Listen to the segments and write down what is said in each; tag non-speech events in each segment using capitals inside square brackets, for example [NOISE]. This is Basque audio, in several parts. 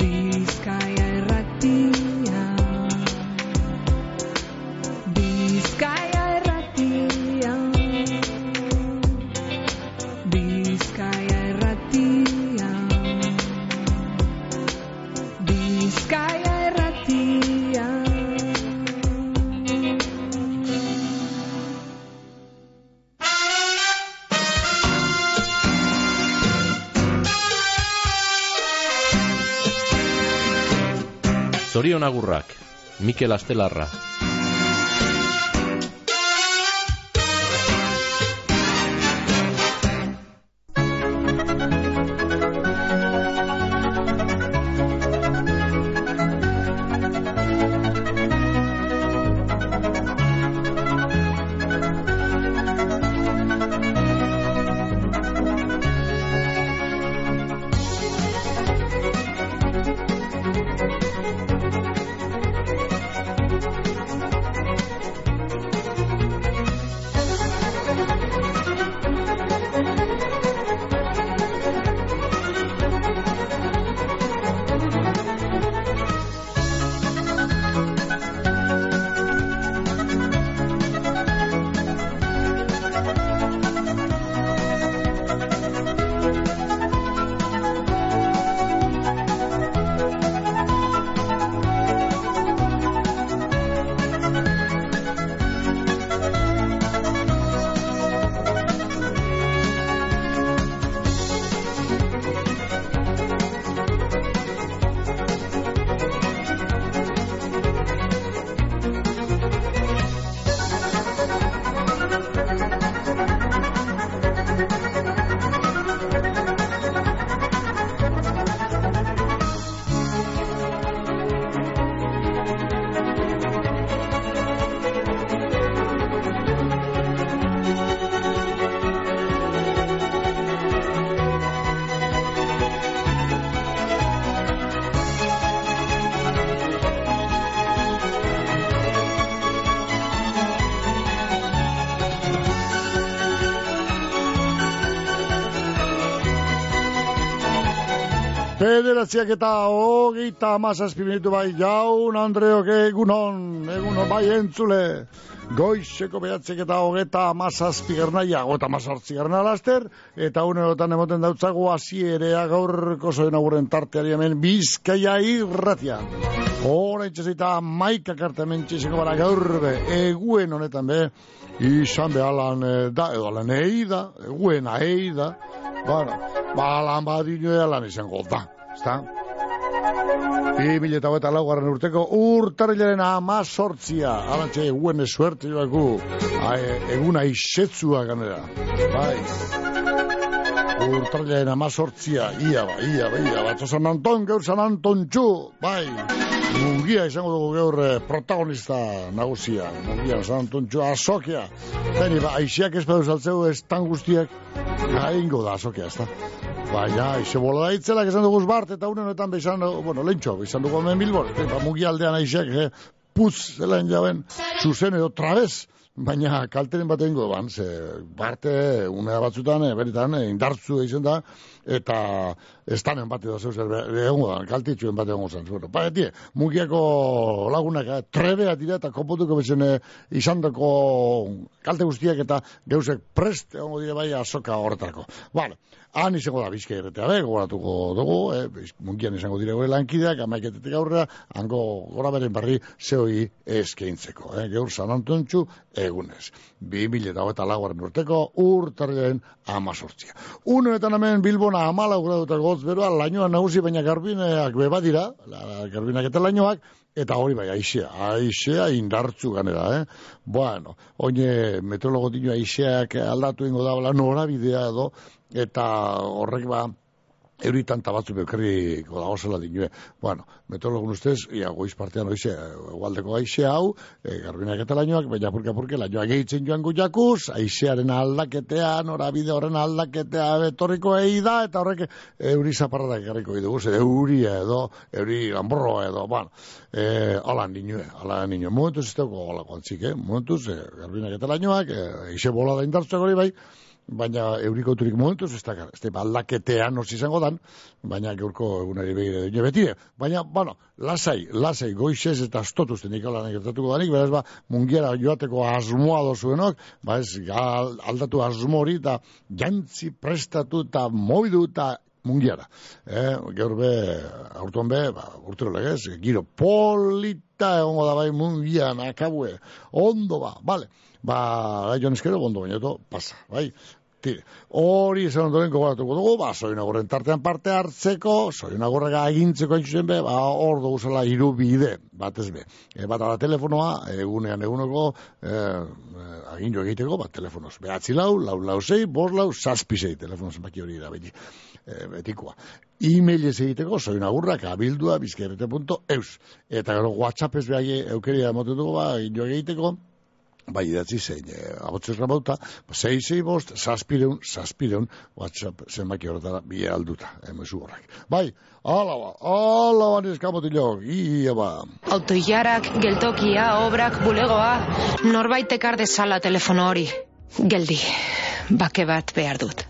Bizkaia Zorion agurrak, Mikel Astelarra. Bederatziak eta hogeita amazazpi minutu bai jaun Andreok egunon, egunon bai entzule. Goizeko behatziak eta hogeita amazazpi gernaia, hogeita amazartzi gerna laster, eta unerotan emoten dautzago hasierea gaurko zoen aurren tarteari hemen bizkaia irratian. Hora itxezita maika karte hemen txiziko bara gaur be, eguen honetan be, izan behalan da, edo alan eida, eguen aida, bueno, balan badino ealan izango da, ezta? Bi mila eta laugarren urteko urtarrilaren amazortzia. Arantxe, eguen suerte joaku. Eguna isetzua ganera. Bai. Urtarrilaren amazortzia. Ia ba, ia ba, ia ba. San Anton, gaur San Anton txu. Bai. Mungia izango dugu gaur eh, protagonista nagusia. Mungia San Anton txu azokia. Beni, ba, aixiak ez pedu saltzeu ez tan guztiak. Aingo da azokia, ez da. Baina, ize bola da itzelak esan dugu bart, eta unen honetan bezan, bueno, lehentxo, izan dugu hemen bilbor, eta mugi aldean aixek, eh, putz, zelaen jaben, zuzen edo trabez, baina kalteren bat egingo ban, ze barte, unea batzutan, eh, beritan, eh, indartzu egin da, eta estanen bat edo zeu zer, egongo da, kaltitxuen bat egongo zen, bueno, ba, etie, mugiako lagunak, eh, trebea dira, eta kopotuko bezen eh, izan kalte guztiak, eta geusek prest, egongo dira bai azoka horretako. Vale. Han izango da bizka erretea be, gogoratuko dugu, eh, mungian izango dire gore lankideak, amaiketetik aurrera, hango gora beren barri zeoi eskeintzeko. Eh, geur San Antontxu egunez. 2000 eta hogeita laugarren urteko urtarriaren amazortzia. Unetan hemen Bilbona amalau graduta gotz beroa, lainoan nagusi, baina garbineak bebadira, garbinak eta lainoak, Eta hori bai, aizea, aizea indartzu ganera, eh? Bueno, oine meteorologo dino aizeak aldatu ingo da, norabidea edo, eta horrek ba, euritan tabatzu bekerriko da osela dinue. Bueno, meteorologun ustez, ia goiz partean oize, egualdeko aize hau, e, garbinak eta lainoak, baina purka purke lainoak gehitzen joan jakuz, aizearen aldaketea, norabide horren aldaketea betorriko egi da, eta horrek euri zaparradak egarriko dugu, ze euria edo, euri lamborroa edo, bueno, e, ala dinue, ala dinue. Momentuz ez dago ala kontzik, eh? Momentuz, e, garbinak eta lainoak, e, aize bola da indartzuak hori bai, baina eurikoturik momentuz ez dakar. Ez da, aldaketean hori izango dan, baina gaurko egunari begire dut betire. Baina, bueno, lasai, lasai, goizez eta astotuzten ikalan gertatuko danik, beraz ba, mungiara joateko asmoa dozuenok, ba ez, aldatu asmo hori, eta jantzi prestatu eta mobidu eta mungiara. Eh, gaur be, aurton be, ba, urtero legez, giro polita egongo da bai mungian, akabue, ondo ba, bale. Ba, gai joan eskero, ondo baina eto, pasa, bai. Tire, hori esan ondoren gogoratuko dugu, ba, soinagorren tartean parte hartzeko, soinagorrega egintzeko hain zuzen be, ba, hor dugu zela hiru bide, batez be. E, bat da telefonoa, egunean eguneko, e, e, agindu egiteko, bat telefonoz. Behatzi lau, lau lau zei, bos lau, zazpi zei, telefono zenbaki hori da, beti, e, betikoa. E-mailez egiteko, soinagurrak abildua, bizkerrete.eus. Eta gero WhatsAppez behai eukeria emoten dugu, ba, agindu egiteko, bai idatzi zein, e, abotzez rabauta, ba, zei zei bost, saspireun, saspireun, WhatsApp zenbaki horretara bi alduta, emezu horrek. Bai, ala ba, ala ba neskamotilok, ia ba. Autoilarak, geltokia, obrak, bulegoa, norbait ekar dezala telefono hori. Geldi, bake bat behar dut.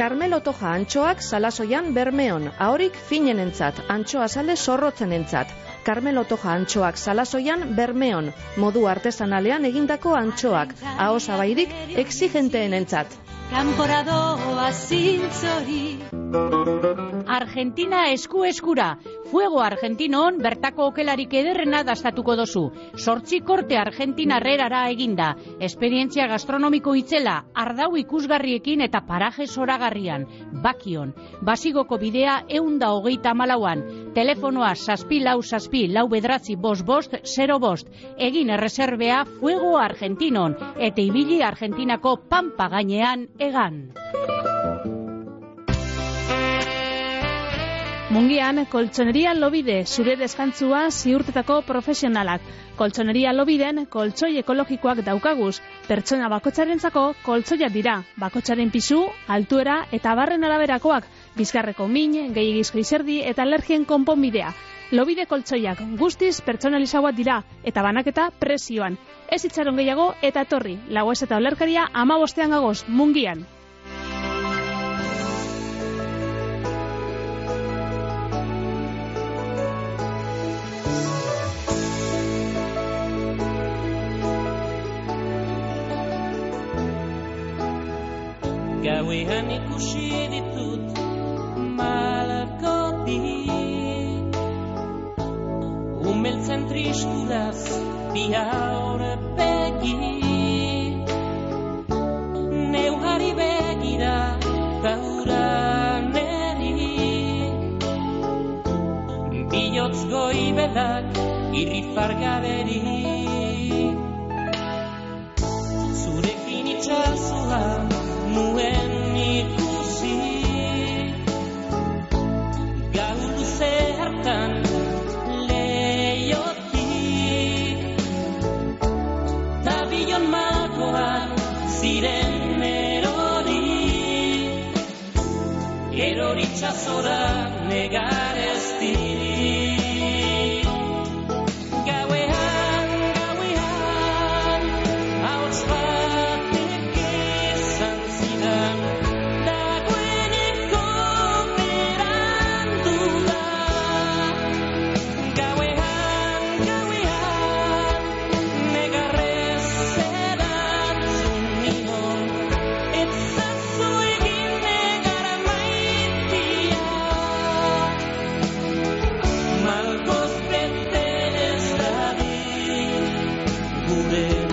Carmelo Toja antxoak salasoian bermeon, ahorik finenentzat, antxoa sale zorrotzenentzat. Carmelo Toja antxoak salasoian bermeon, modu artesanalean egindako antxoak, aho zabairik exigenteenentzat. Kanporadoa zintzori Argentina esku eskura Fuego Argentinon bertako okelarik ederrena dastatuko dozu. Sortzi korte Argentina herrerara eginda. Esperientzia gastronomiko itzela, ardau ikusgarriekin eta paraje zoragarrian. Bakion, basigoko bidea eunda hogeita malauan. Telefonoa saspi lau saspi lau bedratzi bost bost, zero bost. Egin erreserbea Fuego Argentinon. Eta ibili Argentinako pampa gainean egan. Mungian, koltsoneria lobide, zure deskantzua ziurtetako profesionalak. Koltsoneria lobiden, koltsoi ekologikoak daukaguz. Pertsona bakotxarentzako koltsoiak dira. Bakotxaren pisu, altuera eta barren araberakoak. Bizkarreko min, gehiagizko izerdi eta alergien konponbidea. Lobide koltsoiak guztiz pertsonalizagoak dira eta banaketa presioan. Ez itxaron gehiago eta torri. Lagoez eta olerkaria ama bostean gagoz, mungian. Gauean ikusi ditut malako bi Umeltzen tristuraz bia horpegi Neuhari begira gaura neri Bilotz goibedak irrifargaberi Zurekin itxasua nuen ikusi Erori txazora negar juré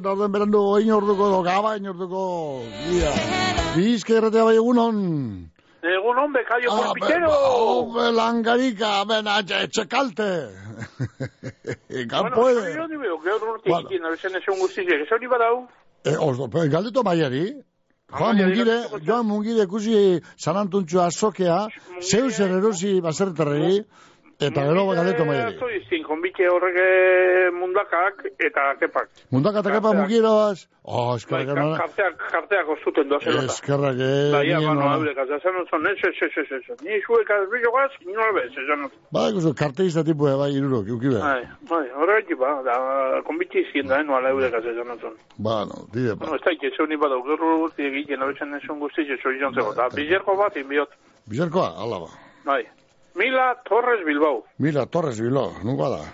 norden berandu oin orduko, do, gaba oin orduko, ia. Bizka erratea bai egunon. Egun hon, bekaio Ah, porpitero. Hombre, langarika, ben, atxe, etxe kalte. [LAUGHS] Puede. Bueno, yo ni veo, gaur urte Bueno. egiten, abezen esan guztiak, ez hori badau? Eh, oso, pe, galdeto maiari. Joan Maiari mungire, joan mungire ikusi Sanantuntxu azokea, zeu zer erosi baserterregi, eta gero galdeto maiari. Zoi izin, konbike horrek eh, mundakak eta kepak. Mundaka eta kepa Karteak. mugiroaz, oh, Bai, eskerrak, no, karteak, karteak ozuten doa zelota. eskerrak, eh, Bai, nien, bano, no. haurek, azazan otzon, ez, ez, ez, ez, ez, ni zuek azbillo gaz, inola bez, esan otzon. Ba, ikustu, karteista tipue, bai, irurok, ukibe. Bai, bai, horregatik ba, da, konbike izien da, noala eurek azazan otzon. Ba, no, dire, ba. Bueno, ez da, iketxo ni badau, gerru urte egiten, abezen esan guztiak, ez hori jontzeko, da, bizerko bat, inbiot, Bizerkoa, ala ba. bai. Mila Torres Bilbao, Mila, Torres Bilo, nungoa da.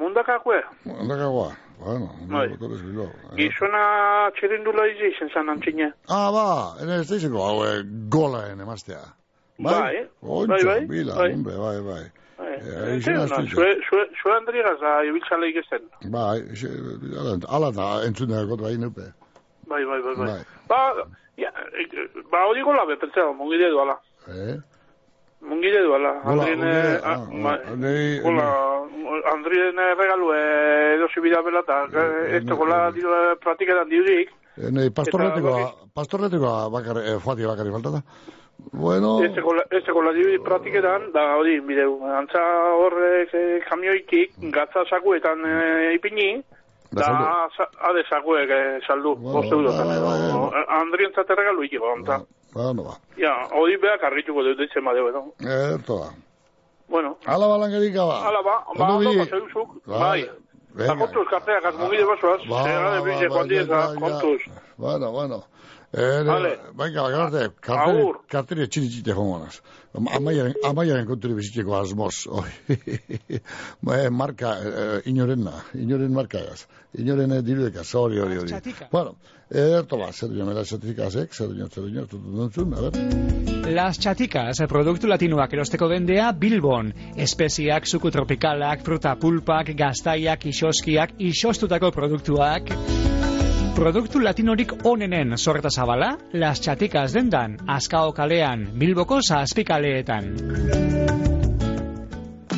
mundakakue, Ondakagoa, bueno, Bai. Torres Bilo. eh. Gizona txirindula izi izen zan antzine. Ah, ba, ene ez daizeko, hau, eh, golaen emaztea. Bai, Ontxo, bai, bai, bila, bai. hombre, bai, bai. Bai, Eh, eh, izena ez zure, zure, zure andrigaz da ibiltzale ikesten. Bai, ala, da entzun dago bai nupe. Bai, bai, bai, bai. Bai. Ba, ja, ba, hori gola be, pentsatu, mungide duala. Eh? Mungide duala. Andrien, mungide, eh, ah, ah, ah, Andrien eh, regalu eh, edosi bida bela, eta ez eh, praktiketan diudik. Eh, Nei, pastorretikoa, pastorretikoa bakar, eh, joati bakari falta da. Bueno, Ez gola diudik praktiketan, da hori, bideu, antza horrek eh, kamioitik, gatza sakuetan eh, ipini, Da ade sakuek eh, saldu, Bueno, bost euro. Andrien zate regalu ikiko, onta. Ba, no ba. Ja, hori beak arrituko dut ditzen badeu, edo. Erto da. Bueno, Ala balangerika ba. ala ba, ba, Ondo ondo, bi- paseuzuk, Bai. bai. Eta Venga. kontuz, karteak, azmugide basoaz, Ba, zera de ba, bize ba, joan dieza, ja, ja, ja. kontuz. Bueno, bueno. Eh, Vale. Venga, bakarate, karteri, Agur. karteri txiri-txite jongonaz. Amaiaren, amaiaren konturi bizitzeko asmoz. Oi. [LAUGHS] Ma, eh, marka, eh, inorenna, inoren markagaz. Inoren eh, dirudekaz, hori, hori, hori. Bueno, eh, erto ba, zer duen, mera zertifikazek, zer duen, zer duen, zer duen, a ver. Las Chaticas, produktu latinoak erosteko dendea Bilbon. Espeziak, suku tropikalak, fruta pulpak, gaztaiak, isoskiak, isostutako produktuak. Produktu latinorik onenen sorreta zabala, las txatikas dendan, azkao kalean, bilboko zazpikaleetan.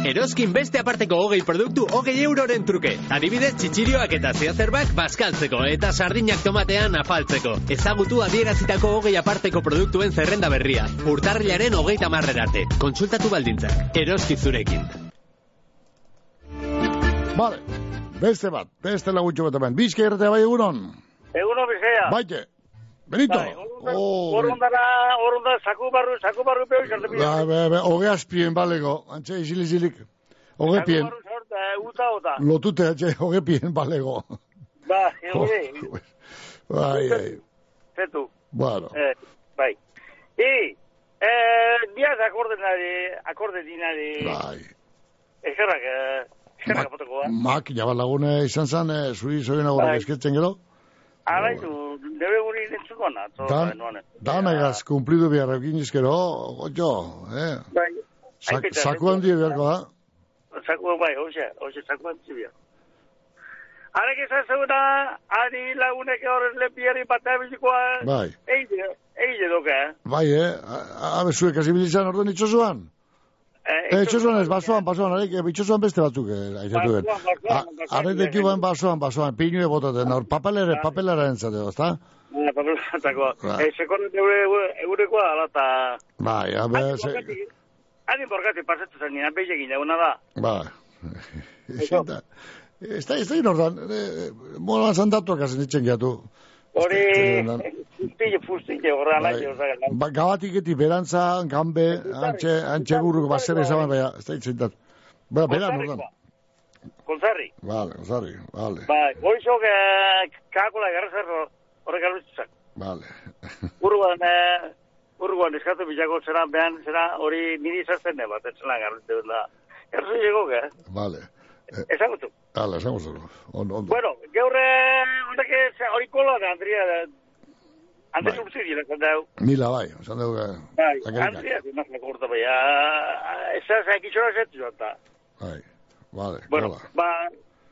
Eroskin beste aparteko hogei produktu hogei euroren truke. Adibidez, txitsirioak eta zehazerbak bazkaltzeko eta sardinak tomatean afaltzeko. Ezagutu adierazitako hogei aparteko produktuen zerrenda berria. Urtarrilaren hogeita marrer arte. Kontsultatu baldintzak. Eroski zurekin. Vale, beste bat, beste lagutxo bat hemen. Bizka irratea bai egunon. Eguno bizea. Baite, Benito. Bai, Oh, Orrundara, orrunda, saku barru, saku barru peo pio. Ba, be, be, hoge azpien balego, antxe isilik isilik. Hoge pien, sorta, uta ota. lotute antxe hoge pien balego. Ba, egure, [LAUGHS] Bai, ai, zetu. bueno. Eh, bai. I, eh, diaz akorde nari, akorde dinari. Bai. Eskerrak, eh, eskerrak apoteko, ba. Makina bat lagune izan zen, eh, zuri zoien agorrak Bai. esketzen gero. Araitu, debe guri nintzuko Dan, noan. dan egaz, kumplidu behar egin izkero, gojo, eh. Bai, Sak, Aipeta, saku zetu. handi beharko da. saku, bai, hoxe, hoxe, saku antzibia. Arek izan zeuna, ari lagunek horren lepiari batea bizikoa, Bai. eide, eide doka, eh? Bai, eh, A- abe zuek azibilizan orden itxosuan. Eh, itxosuan ez, basoan, basoan, arek, eh, itxosuan beste batzuk, eh, aizatu den. Basoan, basoan, basoan. Basoan, pinue botaten, hor, papelere, papelera entzateo, ezta? Ah, papelotako. Bai. Eh, eure, eurekoa, ala, eta... Bai, abe, ze, Ani borgati pasatu zen nina, behiek eguna da. bai. Eta, ez da, ez da inordan, eh, molan zandatuak hazen itxen gehiatu. Hori, Zerendan. fustille, fustille, horra Bai. nahi, oza, Ba, gabatik eti berantza, ganbe, antxe, antxe gurruko baser ezaban, baina, ez da itxentat. Ba, beran, ordan. Konzarri. Vale, osarri, vale, Bai, hoizo, kakula garrazarro, horrek alutzak. vale. Urguan, eh, urguan eskatu bilako zera, behan zera, hori niri ne bat, etzela garrute da. Garzu llegok, eh? Vale. Ezagutu. Hala, esango zuru. Ondo, ondo. Bueno, gaurre, horrek hori kola da, Andria, da. Andri bai. urtziri, da, dau. Mila bai, esan dugu. eh, Bai, da, da, korta, bai, eza, eza, kitxora zetu zata. Bai, vale, Bueno, kola. ba,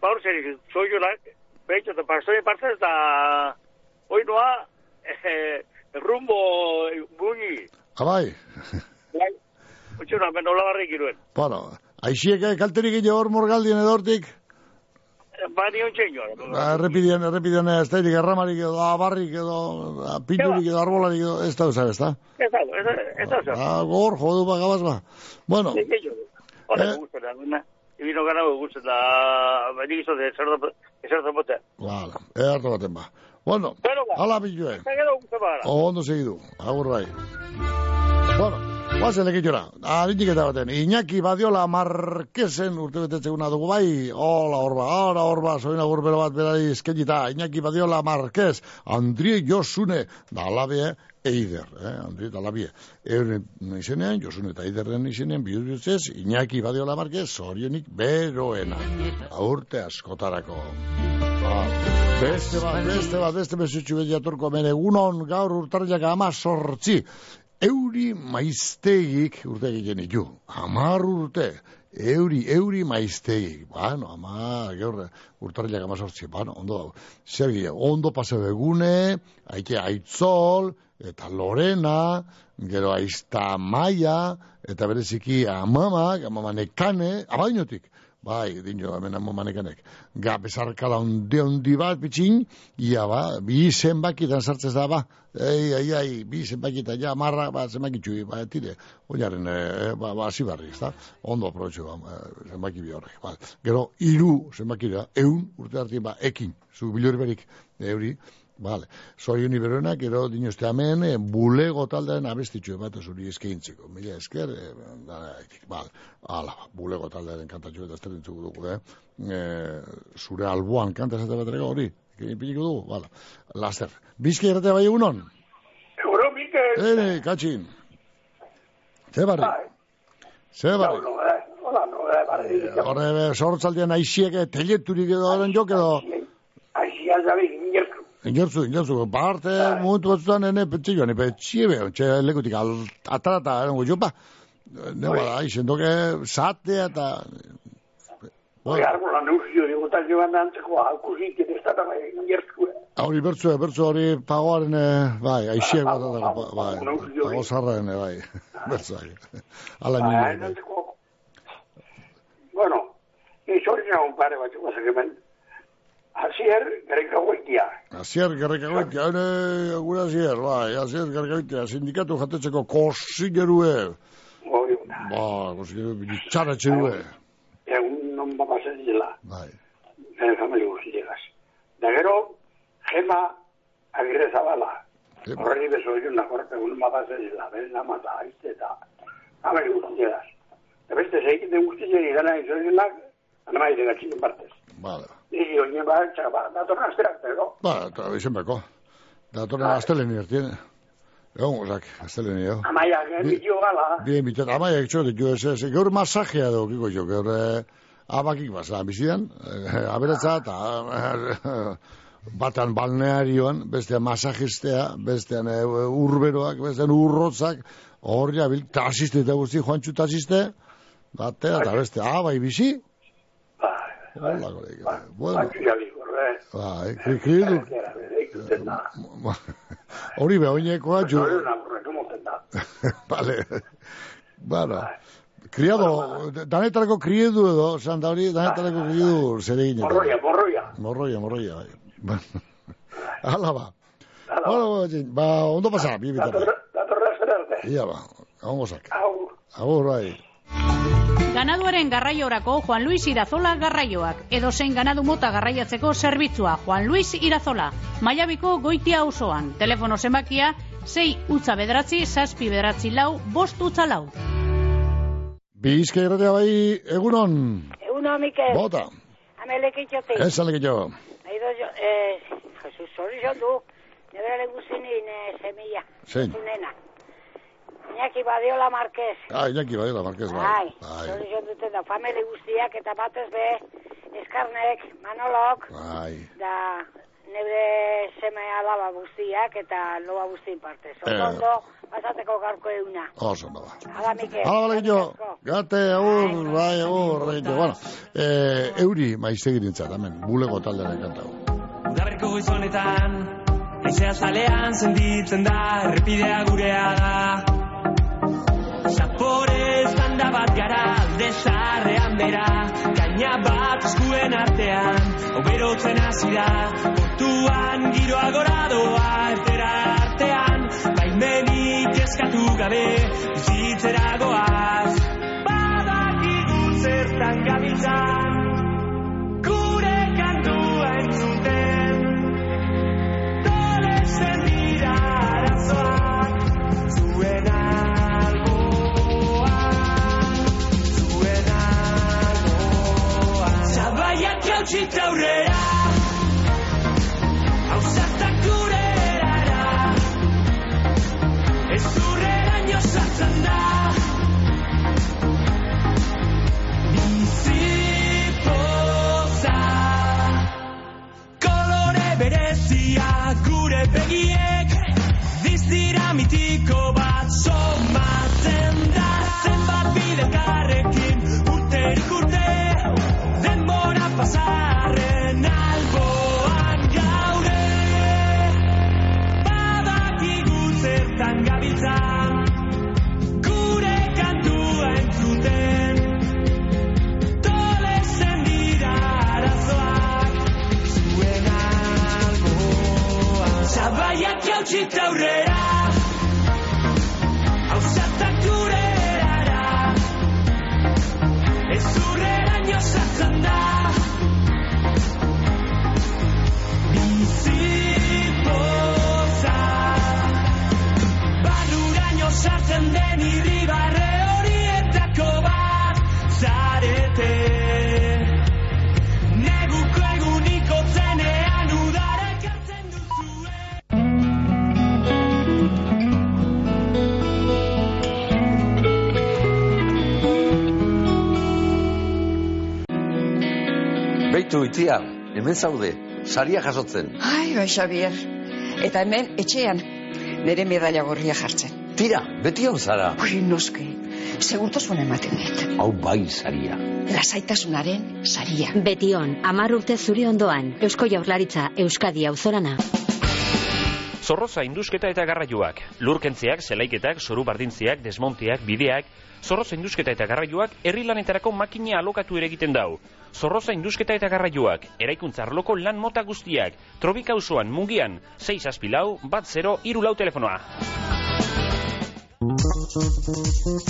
ba hor zer, zoionak, behitxo, eta pastoien partez, da, hoi noa, eh, rumbo buñi, Ah, bai. bai, utxuna, ben hola barrik iruen. Bueno, aixiek eh, kalterik ino hor morgaldien edortik, Ba, ni ontsen jo. ba, errepidean, errepidean da irik erramarik edo, abarrik edo, pinturik edo, arbolarik edo, ez da usar, ez da? Ez da, ez da, da. Ah, gor, jodu, ba, gabaz, ba. Bueno, Ez da, Hora, Eh. da, nena. Ibino gusta da, beni gizo de cerdo, cerdo bote. vale, eharto baten ba. Bueno, ba. hala bilue. Eta gero gusta bara. Ondo segidu, agur bai. Bueno, guazen lekitxora. Arinik eta baten. Iñaki Badiola Marquesen urte betetzeguna dugu bai. Hola, horba, hola, horba, soin agur bero bat berari eskenita. Iñaki Badiola Marquez, Andrie Josune, da alabe, Eider, eh, Andrie da alabie. Euren izenean, Josune eta Eiderren izenean, bihurtzez, Iñaki Badiola Marquez, zorionik beroena. Aurte askotarako. Ah, beste bat, beste bat, beste bezutxu beti aturko hemen egunon gaur urtarriak ama sortzi. Euri maiztegik urte egiten ditu. Amar urte. Euri, euri maiztegik. Bueno, ama, gaur urtarriak ama sortzi. Bueno, ondo dago. Zer ondo pase begune, aike aitzol, eta Lorena, gero aizta maia, eta bereziki amamak, amamanekane, abainotik. Bai, dino, hemen amomanekanek. Ga, bezarkala ondi ondi bat, bitxin, ia ba, bi zenbakitan sartzez da, ba. Ei, ei, ei, bi zenbakitan, ja, marra, ba, zenbakitxu, ba, tire, oinaren, e, ba, ba, zibarri, ez da? Ondo aprobetxu, ba, zenbaki bi horrek, ba. Gero, iru zenbaki da, eun, urte hartien, ba, ekin, zu bilori berik, euri, Vale. Zorion iberoena, gero dinozte hemen, e, bulego taldearen abestitxu bat zuri eskaintzeko. Mila esker, e, da, vale. Ala, bulego taldearen kantatxu eta zer dintzuko dugu, eh? E, zure alboan kanta esate baterako hori, ipiniko dugu, vale. Laster. Bizki errate bai egunon? Euro, Mikel. Ere, katxin. Ze barri? Ze barri? Eh. Horre, sortzaldian aixiek, eh, teleturik edo horren jok edo... Aixi aldabi, ingertu. Ingertzu, ingertzu, parte momentu batzutan ene petxe joan, epe txiebe, txe lekutik atarata, erango jopa, ne bada, izen doke, eta, Bai. arbola neuzio, digo, eta joan antzeko akusit, ez da bai, gertzue. Hori bertzu, bertzu hori pagoaren, bai, aixiek bat dago, bai, pago zarraren, bai, bertzu, bai. Ala nire, bai. Bueno, ni hori nagun pare bat, gozak hemen. Azier, gareka goitia. Azier garrikagoitia, hene, gure azier, bai, azier garrikagoitia, sindikatu jatetzeko kosigerue, Hori, ba, kosigerue, txaratxerue, egun non bapazen dela. bai. Nire familia guztiegaz. Da gero, gema agirre zabala. Horri beso jo nakorte egun bapazen dela, beren amata, aizte eta familia guztiegaz. Da beste zeikite guztiek igana izorenak, anamaire gatxinen partez. Vale. Niri oine ba, txaba, datorna asterak, pero, Ba, eta izenbeko. Datorren asteleni ertien. Egon, osak, asteleni, jo. amaia, genitio gala, Bien, bitat, amaia ektxo ditu ez, ez, gaur masajea do, kiko jo, gaur, eh, abakik basa, bizidan, eh, aberatza, eta eh, batan balnearioan, bestean masajistea, bestean eh, urberoak, bestean urrotzak, horri abil, tasiste eta guzti, joantxu tasiste, batea, eta beste, abai bizi, Hola, kolega. Bueno, batxuia bizkorre, bai, kri, kri du, ikusten da. hori una moten da. Vale. Bueno, criado, danetarako kriedu edo, esan da hori, danetarako kriedu zer egin. Morroia, morroia. Morroia, morroia, bai. Hala ba. Bueno, ba, ondo pasa, bi bitarra. Datorra zerarte. Ia ba, ongo sak. Agur. Agur, bai. Ganaduaren garraiorako Juan Luis Irazola garraioak, edo zein ganadu mota garraiatzeko zerbitzua Juan Luis Irazola, Maiabiko goitia auzoan, telefono zenbakia 6 utza bederatzi, zazpi bederatzi lau, bost utza lau. Bizka irratea bai, egunon. Uno, Mikel. Bota. Amele kitxote. Esan leke jo. Aido jo, eh, Jesus, hori jo du. Nebera leguzinin eh, semilla. Zein? Zunena. Iñaki Badiola Marquez. Ah, Iñaki Badiola Marquez, bai. Bai, Bai, hori jo duten da. Famili guztiak eta batez be, Eskarnek, Manolok, bai. da nebre seme alaba guztiak eta loba guztien partez. Eh. Ondo, pasateko gaurko euna. Oso, ondo ba. Hala, Mikel. Hala, bale jo. Gate, agur, bai, agur, reito. Bueno, eh, euri maiztegin nintzat, hemen, bulego taldearen kantago. Udaberriko goizonetan, Aizea zalean sentitzen da, errepidea gurea da. Zapore zanda bat gara, alde zarrean bera, gaina bat eskuen artean, oberotzen hasi da, portuan giroa gora doa, ertera artean, baimenik eskatu gabe, bizitzera goaz. Badakigu zertan gabiltzan, Jautxit aurrera, hausartak gure erara, ez urreraino sartzen da. Bizipoza, berezia gure begiek. Dizdira mitiko Jautxit aurrera, hausatak gure erara, ez urreraino sartzen da. Bizipoza, barruraino sartzen den irribarre Beitu itia, hemen zaude, saria jasotzen. Ai, bai, Xavier. Eta hemen, etxean, nire medalla gorria jartzen. Tira, beti hau zara. Ui, noski, segurtasun ematen dit. Hau bai saria. lasaitasunaren saria. Betion, amar urte zuri ondoan, Eusko Jaurlaritza, Euskadi auzorana. Zorroza indusketa eta garraioak, lurkentziak, zelaiketak, zoru bardintziak, desmontiak, bideak, Zorroza indusketa eta garraioak herri lanetarako makina alokatu ere egiten dau. Zorroza indusketa eta garraioak, eraikuntza arloko lan mota guztiak, trobika usuan, mungian, 6 aspilau, bat 0, irulau telefonoa.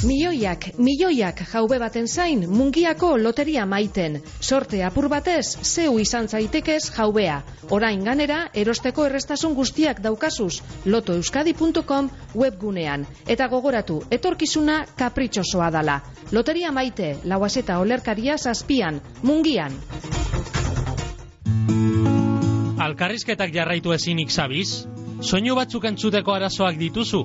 Milioiak, milioiak jaube baten zain mungiako loteria maiten. Sorte apur batez, zeu izan zaitekez jaubea. Orain ganera, erosteko errestasun guztiak daukazuz, lotoeuskadi.com webgunean. Eta gogoratu, etorkizuna kapritxosoa dala. Loteria maite, lauazeta olerkaria zazpian, mungian. Alkarrizketak jarraitu ezinik zabiz? Soinu batzuk entzuteko arazoak dituzu?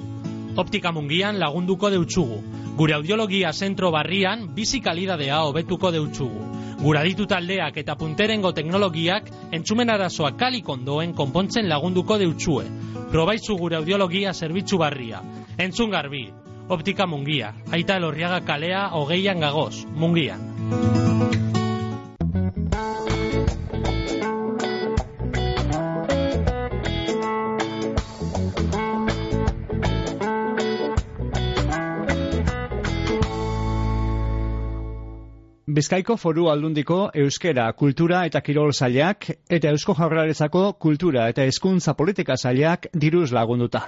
Optika mungian lagunduko deutsugu. Gure audiologia zentro barrian bizi kalidadea hobetuko deutsugu. Gura ditu taldeak eta punterengo teknologiak entzumen arazoak kalik ondoen konpontzen lagunduko deutsue. Probaitzu gure audiologia zerbitzu barria. Entzun garbi. Optika mungia. Aita elorriaga kalea hogeian gagoz. Mungian. Bizkaiko foru aldundiko euskera, kultura eta kirol zailak eta eusko jaurlaritzako kultura eta hezkuntza politika zailak diruz lagunduta.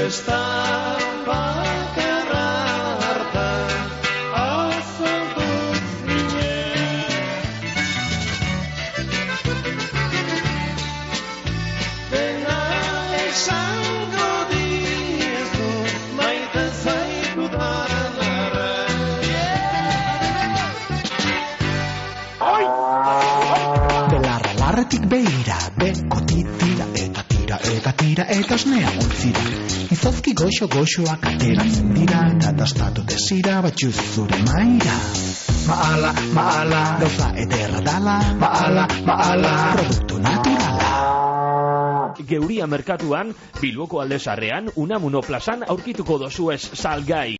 Festa bakarra hartan azalduz ginen. Dena esango dizut maite zaitudan arren. Belarra. Behetik behira, bekoti tira eta tira eta tira eta esnea ontzira. Izozki goxo goxoak ateratzen dira eta dastatu desira batxuz zure maira. Maala, maala, gauza ederra dala, maala, maala, produktu naturala. Geuria merkatuan, Bilboko aldezarrean, Unamuno plazan aurkituko dozu ez salgai.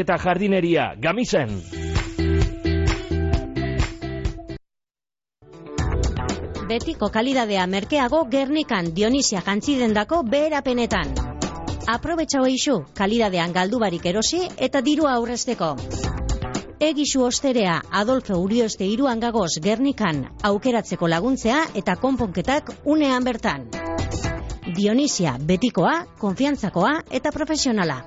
eta jardineria, gamisen. Betiko kalidadea merkeago Gernikan Dionisia jantzidendako beherapenetan. Aprobetxau eixu, kalidadean galdubarik erosi eta dirua aurrezteko. Egisu osterea Adolfo Urioste iruan gagoz Gernikan aukeratzeko laguntzea eta konponketak unean bertan. Dionisia betikoa, konfiantzakoa eta profesionala.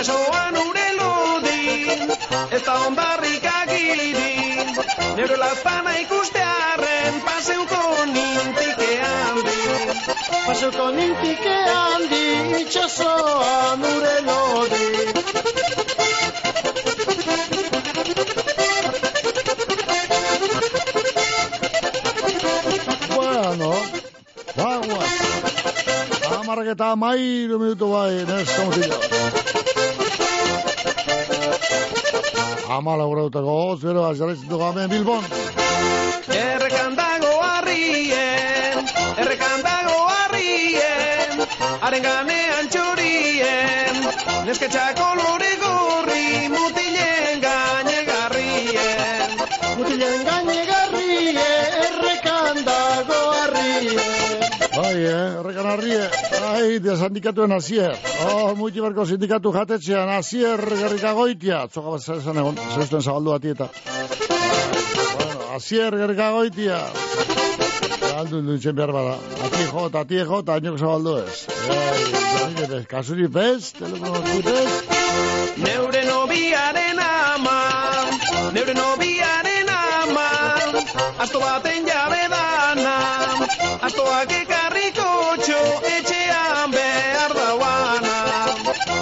Itxasoan ure lodi, ez da ondarrik agiri, nero lazpana ikustearen paseuko nintike handi. Paseuko nintike handi, itxasoan ure lodi. Bueno, bagoaz. Amarrak eta amairu minutu bai, neska Amala gurautako, zero, azarritzen dugu hemen Bilbon. Errekan dago harrien, errekan dago harrien, haren ganean txorien, nesketxako lore gorri, De sindikatuen azier. Oh, muti sindikatu jatetxean, azier gerrikagoitia. Tzoka bat esan egon, zeustuen zabaldu bati eta. Bueno, azier gerrikagoitia. Galdu dutzen behar bada. Ati jo, eta ati jo, eta ainok zabaldu ez. Ez, kasuri pez, telefono pez. Neure nobiaren ama, neure nobiaren ama, asto baten jabe dana, astoak ekarriko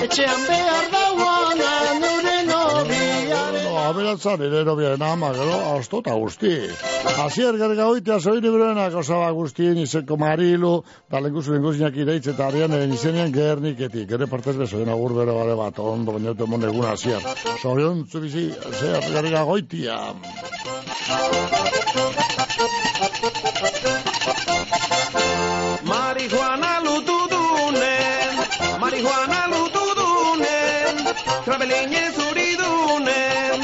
Etxean behar dauana, neure nobiaren No, aberatzan ere nobiaren ama, gero, asto eta guzti. Azier gerrikagoitia zoin ibroenak osaba guztien izeko marilu, da lenguzu lenguzinak ireitz eta arianen izenien gerniketik. Gere partez bezoen agur bere bare bat, ondo baina dute mon egun azier. Zorion bizi, azier gerrikagoitia. Marihuana lutu dunen, marihuana lutu dunen, krabelin zuri dunen,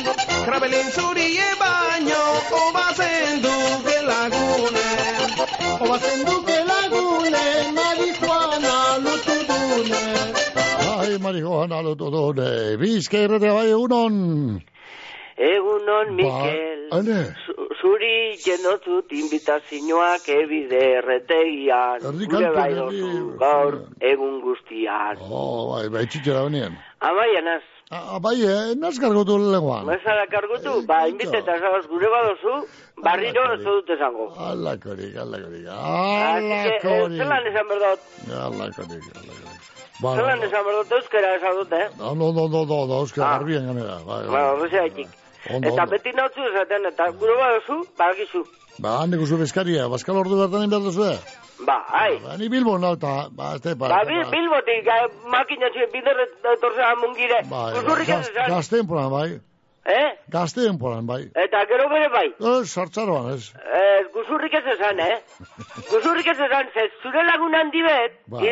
krabelin zuri e baino, obazen duke lagunen, obazen duke lagunen, marihuana lutu dunen. Ai, marihuana lotu dune. Bizka irretea bai egunon. Egunon, Mikel. Ba, ane. Zu- Zuri jenotut invitazioak ebide erretegian. Gure bai dozu gaur egun guztian. Oh, bai, bai, txitxera benien. Amaian az. Ah, bai, eh, nazkargotu lenguan. Mazara kargutu, ba, inviteta zagoz gure badozu, barriro ez dut esango. Alakorik, alakorik, eh, alakorik. zelan esan berdot, Alakorik, alakorik. Ba, zelan esan berdot euskera esan dut, eh? No, no, no, no, no, euskara garbien ganera. Bai, Ba, bai. horrezaitik. Ondo, Eta beti nautzu esaten, eta gure badozu, balgizu. Ba, hande guzu bezkaria, baskal ordu bertan behar duzu? Ba, ai. Ba, ni Bilbo nauta, ba, este, ba, Ba, bil, bilbotik, eh, makina txuen biderret etorzea mungire. bai, Guzurrik ez esan, gaztemporan, bai. eh? Gaztemporan, bai. Eta gero bere bai. Eh, sartzaroan, ez. Eh, guzurrik ez esan, eh? [LAUGHS] Guzurrik ez esan, ze zure lagun handi bet, Bai.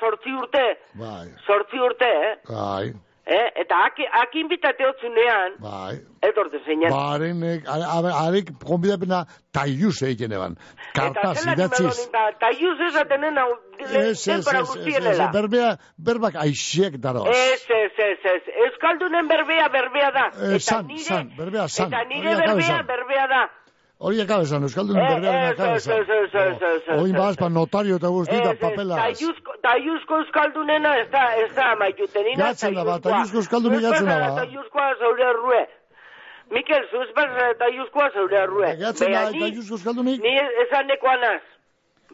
sortzi urte, Bai, sortzi urte, eh? bai. Eh? Eta aki, aki inbitate otzunean, Bai. etorte zeinan. Barenek, arek konbidapena taiuz egiten eban. Kartaz, idatziz. imedonin, eta ta iuz esaten ez, ez, guztienela. berbea, berbak aixiek daroaz. Ez, ez, ez, ez. Euskaldunen berbea, berbea da. Eh, eta san, nire, san, berbea san. eta nire berbea, berbea da. Hori akabe san, Euskaldun Eh, berbearen ez, akabe ez, san. ez, ez, ez, ez, ez, Oin ez. bazpa notario eta guzti eta Ez, ez, papela. Taiuzko, taiuzko euskaldunena ez da, ez da maitutenina. Gatzen da ba, taiuzko euskaldunik gatzen da ba. Taiuzkoa zaure arrue. Mikel, zuz behar taiuzkoa zaure arrue. Gatzen da, Bea, ni- taiuzko euskaldunik? Ni esanekoa naz.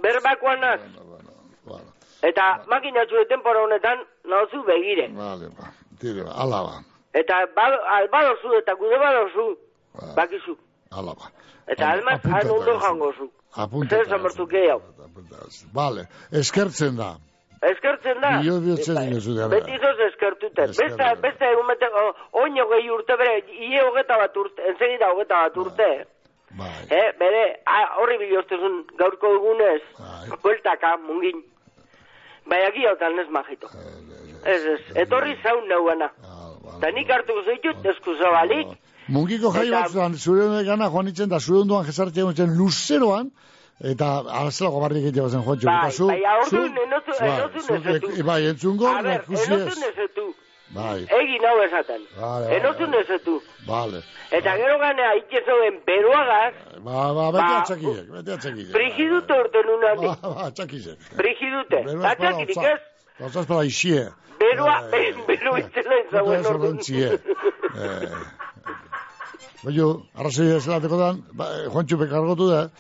Berbakoa naz. Eta makinatxu tempora honetan, nauzu begire. Vale, ba, tire, ba, ala ba, Eta ba- al- badozu eta gude badozu, bakizu. ala ba. Eta almaz, han apuntatu ondo ez. jango zu. Apunta. Zer zamertu gehiago. Vale, eskertzen da. Eskertzen da. Bio biotzen dinozu da. Beti zoz eskertuten. Beste, beste egun bete, o- oino gehi urte bere, ie hogeta bat urte, ensegida hogeta bat urte. Bai. Eh, bere, horri biloztezun gaurko egunez, bueltaka, mungin. Bai, agi hautan ez majito. Ez, ez, etorri zaun naugana. Eta nik hartuko zaitut, eskuzabalik, Mungiko jai Eta- batzuan, zure gana joan itzen, da zure onduan jesartxe egon zen luzeroan, eta alzelako barrik egite bazen joan bai, zu, bai, bai, nezetu. bai, entzungo, A ber, ikusi ez. nezetu. Bai, Egin hau esaten. Vale, vale, Enozu nezetu. vale. Eta gero ganea itxezoen beruagaz, Ba, ba, bete Ba, atxakilek, bete atxakilek. frigidute orten unandi. Ba, ba. Beruaz para Atxakirik ez? Gauzaz para ixie. Berua, [LAUGHS] beru itzela izauen Puta orduan. Eh, Baina, arrazoi ez dan, ba, eh, Juantxu bekargotu da.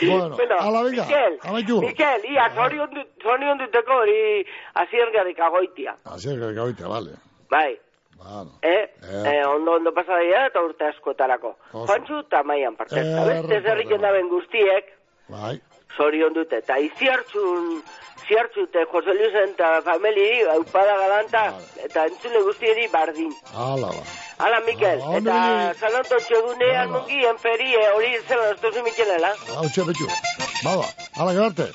Bueno, Bueno, ala venga, Mikel, amaitu. Mikel, ia, zorion zorion duteko hori aziergarik agoitia. Que gaita, vale. Bai, Bueno. eh? Eh. eh ondo, ondo pasa daia eta urte askotarako. Juantxu eta maian parte. Eh, beste zerriken daben guztiek, Bai. zorion dute. Eta iziartzun, ziartzute Jose Luisen eta famili, aupada galanta, eta entzule guztieri bardin. Ala ba. Hala, Mikel, Hala, ondo eta zanonto txegunean mungi, enferie, hori zela, ez Mikelela. Hau txe betxu. Baba, ala gerarte.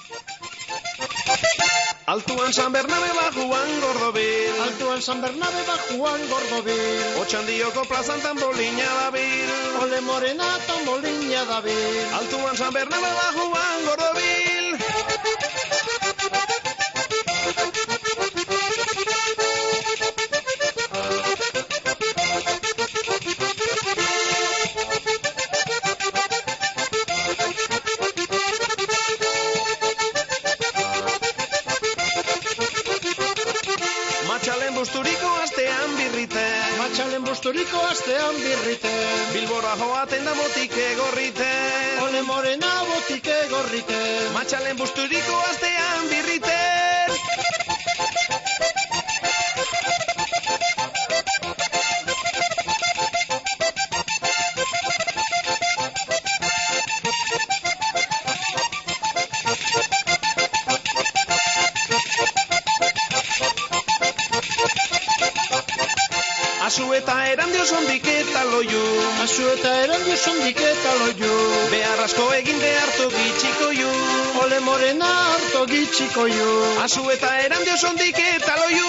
Altuan San Bernabe ba Juan Gordobil Altuan San Bernabe ba Juan Gordobil Otxandioko plazan tambolina dabil Ole Morena tambolina dabil Altuan San Bernabe ba Juan Gordobil Bilbora joaten da motike gorrite Ole Morena botike gorrite Matxalen busturiko astean birrite harto gitxiko ju Asu eta erandio sondik eta loiu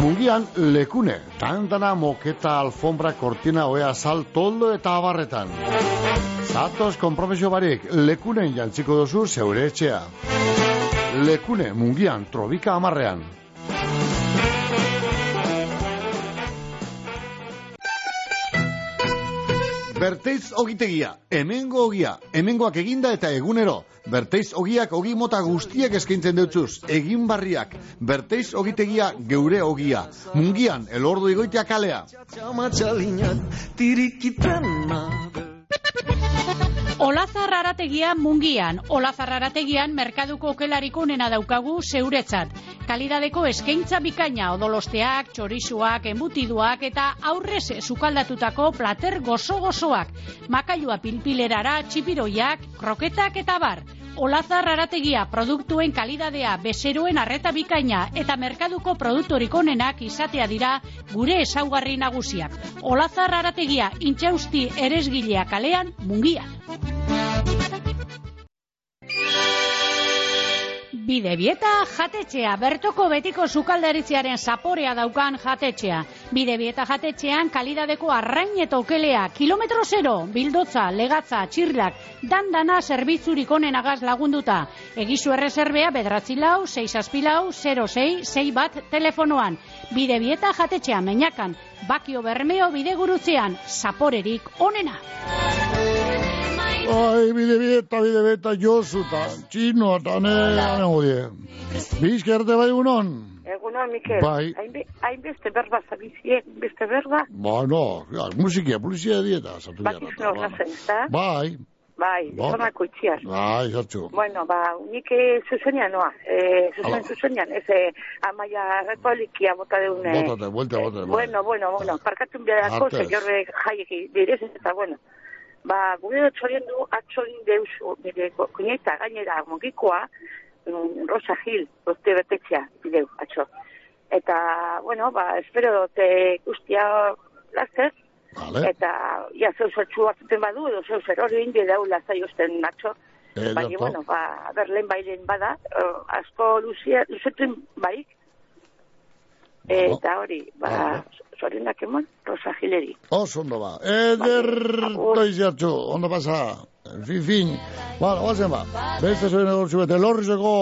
Mungian lekune, tantana, moketa, alfombra, kortina, oea, sal, toldo eta abarretan. Zatoz konpromesio barik, lekunen jantziko dozu zeure etxea. Lekune, mungian, trobika amarrean. Berteiz ogitegia, hemengo ogia, hemengoak eginda eta egunero. Berteiz ogiak ogi mota guztiak eskaintzen deutzuz, egin barriak. Berteiz ogitegia geure ogia. Mungian, elordo igoitea kalea. Olazar arategia mungian. Olazar arategian merkaduko okelarik onena daukagu zeuretzat. Kalidadeko eskaintza bikaina odolosteak, txorisuak, embutiduak eta aurrez sukaldatutako plater gozo-gozoak. Makailua pilpilerara, txipiroiak, kroketak eta bar. Olazar arategia produktuen kalidadea, bezeroen arreta bikaina eta merkaduko produktorik onenak izatea dira gure ezaugarri nagusiak. Olazar arategia intxausti eresgilea kalean mungian. Bidebieta jatetxea, bertoko betiko sukaldaritziaren zaporea daukan jatetxea. Bidebieta jatetxean kalidadeko arrain eta okelea, kilometro zero, bildotza, legatza, txirlak, dandana zerbitzurik onenagaz lagunduta. Egizu errezerbea bedratzi lau, 6 aspilau, 06, 6 bat telefonoan. Bidebieta jatetxea meinakan, bakio bermeo bidegurutzean, zaporerik onena. Ai, bide beta, bide beta, josuta, txino, eta ne, ne hodie. Bizkerte bai unon? Egunon, Mikel. Bai. Hainbe- Hainbeste berba zabizie, beste berba, Ba, no, ja, musikia, polizia dieta, zatu bakiz biarra. norrazen, ezta? Bai, Bai, Ba. zonako itxiaz. bai, zartxu. Bueno, ba, nik eh, zuzenean noa, eh, zuzen zuzenean, ez eh, amaia republikia bota deune. Bótate, vuelta, bótate. Bueno, bueno, bueno, parkatun behar Artez. jorre jaieki direz, eta bueno. Ba, gure txorien du atxorin deusu, nire kuñeta gainera mugikoa, mm, Rosa Gil, urte betetxea, bideu, atxo. Eta, bueno, ba, espero dute guztia laster, Vale. eta, ja, zeu zertxu batzuten badu, edo zeu zer hori indi dau lazai usten atxo. Eh, Baina, bueno, ba, a ber, lehen bailen bada, eh, asko luzia, luzetuen baik, eta hori, ba, zorionak emon, Rosa Gileri. Oso ondo ba. Eder doiziatxu, ondo pasa. Fin, fin. Bueno, guazen ba. Beste zoien egortzu bete lorrizeko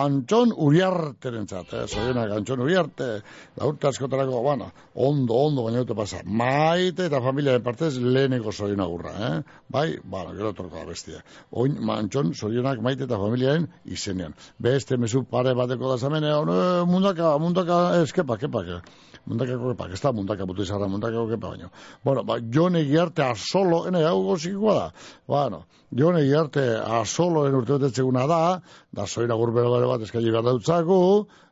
Antxon Uriarteren zat, eh? Zoienak Antxon Uriarte, da urte askotarako, bueno, ondo, ondo baina dute pasa. Maite eta familiaren partez leheneko zoien agurra, eh? Bai, bueno, gero torko da bestia. Oin, ma, Antxon, zorionak maite eta familiaren izenean. Beste mezu pare bateko da zamen, eh, ono, mundaka, mundaka, eskepa, kepa, kepa. Mundakako kepa, ez da mundaka putu izarra, mundakako kepa baino. Bueno, ba, jone giarte asolo, ene, hau gozikoa da. Bueno, jone giarte asoloen urte betetzeguna da, da zoira gurbero bere bat eskaili behar dautzaku,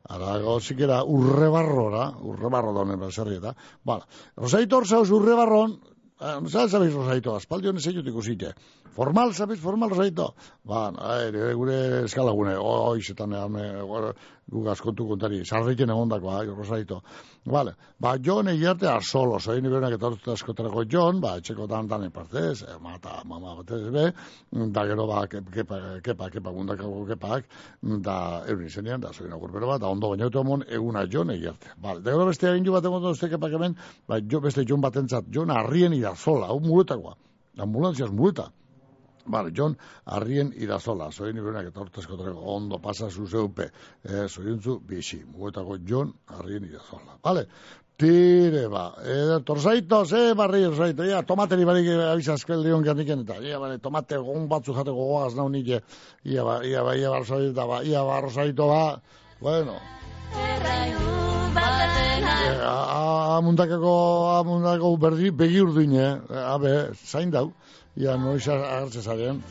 ara gozikera urre barrora, urre barro da honen baserri eta. Bueno, Rosaitor zauz urre barron, Eh, Zer zabiz Rosaito, aspaldi honen zeiut ikusite. Formal, zabiz, formal Rosaito. Ba, aire, gure eskalagune, oi, zetan, ame, guk askontu kontari, sarriken egondako, ai, Rosaito. Vale, ba, jon egiarte arsolo, zoin iberenak eta orta askotarako jon, ba, etxeko dan danen partez, eh, mata, mama, batez be, da gero, ba, ke- kepa, kepa, kepa, gundakako kepak, da, eurin izenean, da, zoin agurbero bat, da, ondo baina emon eguna jon egiarte. Vale, da gero beste egin jo bat egon uste kepak hemen, ba, jo beste jon batentzat, jon arrien idazola, hau muletakoa, ambulantziaz muleta. Vale, John, arrien idazola, zoin iberenak eta hortazko ondo pasa zuzeupe, eh, zoiuntzu, bixi, mugetako John, arrien idazola. Vale, tire ba, eh, torzaito, ze barri torzaito, ja, tomateri barik abizazkel dion gerniken, eta, ia, bale, tomate gon batzu jate gogoaz nau nike, ia, ba, ia, ba, ia, ba, ia, barzoito, ba, bueno, Eh, a, a mundakako, a mundakako berdi, begi urdin, eh? Abe, zain dau, ia noiz agertze zaren.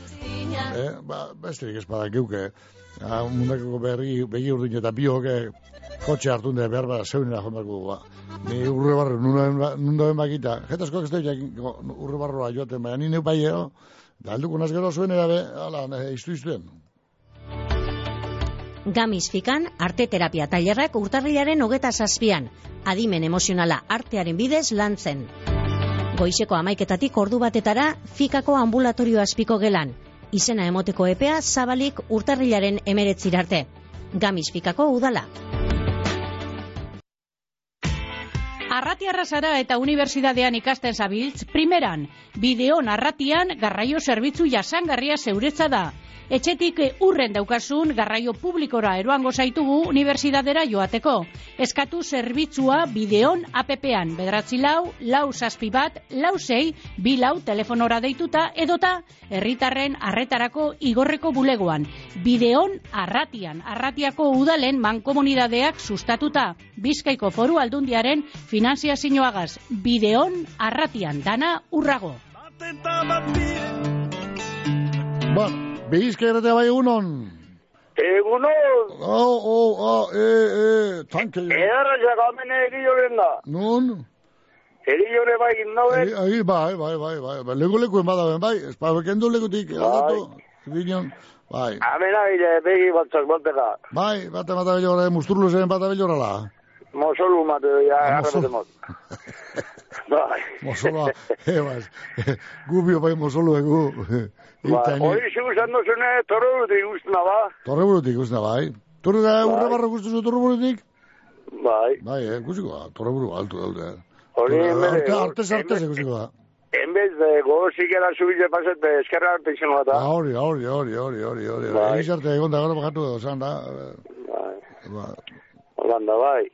Eh? Ba, besterik ez bada geuke. A mundakako bergi, begi urdin eta biok, eh, kotxe hartu de behar bada zeunera jondako, ba. Ni urre barro, nundoen bakita. Jetasko ez da urre barroa joaten, baina ni neu bai, eh? Da alduko naz gero zuen erabe, ala, iztu iztuen. Gamis fikan, arte terapia tailerrak urtarrilaren hogeta zazpian. Adimen emozionala artearen bidez lantzen. Goizeko amaiketatik ordu batetara, fikako ambulatorio azpiko gelan. Izena emoteko epea zabalik urtarrilaren emeretzirarte. Gamis fikako udala. Arratiarra zara eta unibertsitatean ikasten zabiltz, primeran, bideo narratian garraio zerbitzu jasangarria zeuretza da. Etxetik urren daukasun garraio publikora eroango zaitugu unibertsitatera joateko. Eskatu zerbitzua bideon APP-an, bedratzi lau, lau zazpi bat, lau zei, bi lau telefonora deituta edota herritarren arretarako igorreko bulegoan. Bideon arratian, arratiako udalen mankomunidadeak sustatuta. Bizkaiko foru aldundiaren finanziazioagaz. Bideon arratian, dana urrago. Ba, behizka erratea bai egunon. Egunon. Oh, oh, oh, e, e, tanke. Edarra jakamen egin da. Nun? Egin jore bai gindoben. Ai, bai, bai, bai, bai, bai, leku leku emada ben, bai, espa bekendu lekutik, aldatu, ginon, bai. Amena bile, begi batzak bateka. Bai, bate mata bellora, musturlu zen bata bellorala. Mate, ya, Ah, mosol- arrepetemos. Bai. Mosoloa, ebas, gubio bai mosolu egu. Bai, hori zu usan dozune, toro dut ikustuna ba. Torre burutik, guzna, bai. Torre da, urre barro guztu zu torre burutik? Bai. Bai, eh, guziko da, torre buru, altu daude. Hori, Torre- Arte, artez, artez, guziko da. En vez de gozik era subize paset, be, eskerra arte izan bat. Ah, hori, hori, hori, hori, hori, hori. Bai. Egiz arte egon da, gara bakatu edo, zan da. Bai. Ba, Holanda, bai.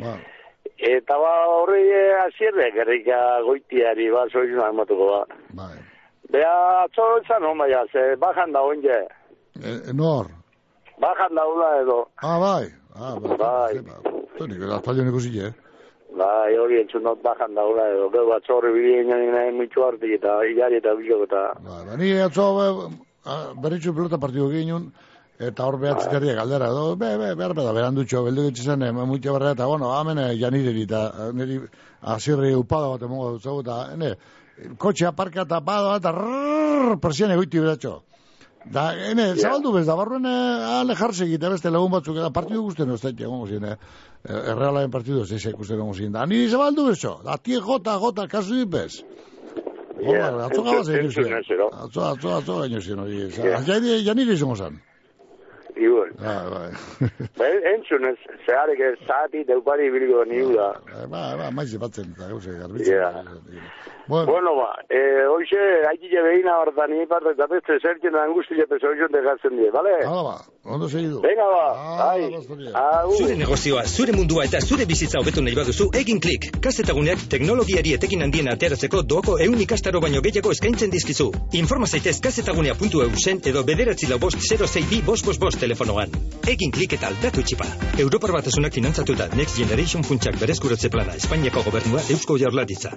Ba. Eta ba horri eh, azierre, gerrika goitiari, ba, soizuna ematuko ba. Bai. Bea, atzo izan hon baina, ze, bajan da onje. E, nor? Bajan da una edo. Ah, bai. Ah, bai. Bai. Toni, gara, talio ikusi, eh? Bai, hori entzun dut bajan da una edo. Gero atzo horri bideen jani nahi mitxu hartik eta hilari eta bilok eta. Ba, ba, ni atzo be, berritxu pelota partidu ginen, eta hor behatzi terriak galdera, edo, be, be, behar beda, berandutxo, beldu getxizan, eh, mutxe barra, eta, bueno, hemen eh, janireri, eta eh, niri azirri upada bat emongo dut zau, eta, ene, kotxe aparka eta bada, eta rrrr, persiane goiti beratxo. Da, ene, zabaldu bez, da, barruen ale jarse egite beste lagun batzuk, eta partidu guztien ez daite, egongo zien, eh, errealaren partidu ez daite ikusten egongo zien, da, niri zabaldu bezo, da, tie jota, jota, kasu dipez. Hola, atzo gabaz egin zuen. Atzo, atzo, atzo gaino zien hori. Ja. Ja, ja nire izango zan. Igual. Bai, bai. Ba, entzun zeharek zati deupari biliko ni da. Ba, ba, maiz batzen, eta gauze, garbitzen. Ja. Bueno. Bueno, ba, eh, hoxe, haitile behina hortan, ni parte, eta beste zertzen angustia peso hoxon degatzen die, bale? Hala ba, ondo segidu. Venga ba, bai. Agur. Zure negozioa, zure mundua eta zure bizitza hobetu nahi baduzu, egin klik. Kazetaguneak teknologiari etekin handien ateratzeko doako eun ikastaro baino gehiago eskaintzen dizkizu. Informa zaitez kazetagunea.eu zen edo bederatzi lau bost 06 bi bost bost bost telefonoan. Egin klik eta aldatu txipa. Europar batasunak finantzatuta Next Generation funtsak berezkuratze plana Espainiako gobernua Eusko Jaurlaritza.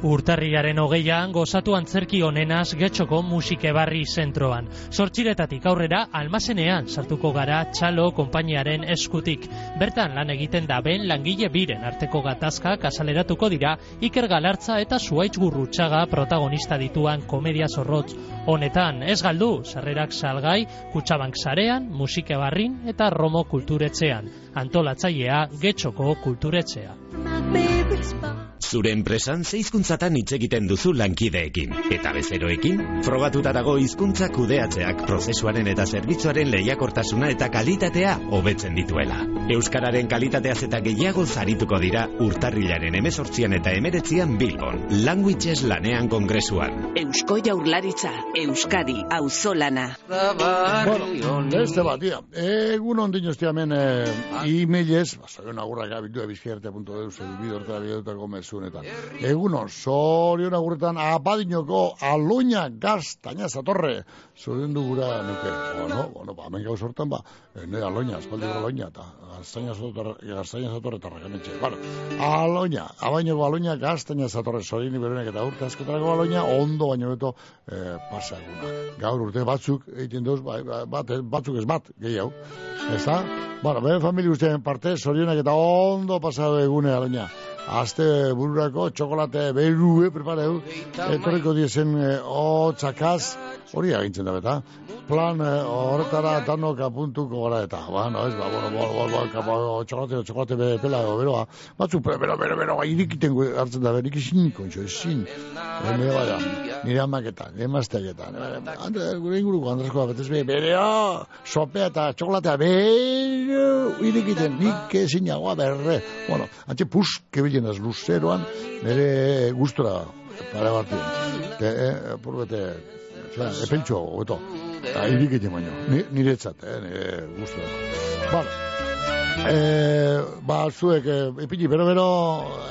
Urtarrilaren hogeian gozatu antzerki onenaz getxoko musikebarri zentroan. Sortxiretatik aurrera almazenean sartuko gara txalo konpainiaren eskutik. Bertan lan egiten da ben langile biren arteko gatazkak azaleratuko dira Iker Galartza eta Zuaitz Gurrutxaga protagonista dituan komedia zorrotz. Honetan, ez galdu, sarrerak salgai, kutsabank sarean, musikebarrin eta Romo kulturetzean. Antolatzailea getxoko kulturetzea. Zure enpresan zeizkuntzatan hitz egiten duzu lankideekin. Eta bezeroekin, frogatuta dago hizkuntza kudeatzeak prozesuaren eta zerbitzuaren lehiakortasuna eta kalitatea hobetzen dituela. Euskararen kalitateaz eta gehiago zarituko dira urtarrilaren emezortzian eta emeretzian Bilbon. Languages lanean kongresuan. Eusko jaurlaritza, Euskadi, auzolana. Bueno, beste bat, ia. Egun ondino estia hemen eh, e-mailez, basorion agurra gabitu ebizkiarte.eus, elbido hortara bidetako mesunetan. Egun on, sorion agurretan apadinoko aloina gaztaina zatorre. Zorion dugura nuke. Bueno, bueno, ba, hemen gauz hortan, ba, eh, nire aloina, espaldi gara aloina, eta gaztaina zatorre, gaztaina zatorre eta ragametxe. Bueno, aloina, abainoko aloina gaztaina zatorre, zorion iberenek eta urte askotarako aloina, ondo baino beto eh, pasa eguna. Gaur urte batzuk egiten duz, ba, ba, bat, batzuk ez bat, gehiago. Ez da? Bueno, bere familia guztien parte, zorionak eta ondo pasado egune aloina. Azte bururako txokolate berue prepareu, etorriko diezen e, otzakaz, hori agintzen da beta. Plan e, horretara danok apuntuko gara eta, bueno, ez, ba, bueno, bo, bo, bo, kapa, txokolate, txokolate be, pela, beroa, batzu, bero, bero, bero, bero, irikiten gu- hartzen da, berik izin, kontxo, ezin. E, nire bada, nire amaketan, nire mazteaketan, Andre, gure inguruko andresko betez be, bero, sopea eta txokolatea, bero, irikiten, nik ezinagoa berre. Bueno, antxe puske bilen az luzeroan, nire gustora, pare batien. Te, eh, purbete, zera, epeltxo, obeto. Eta irikiten baino, Ni- nire etzat, eh, nire gustora. Bueno, Eh, ba, zuek, eh, ipini, bero, bero,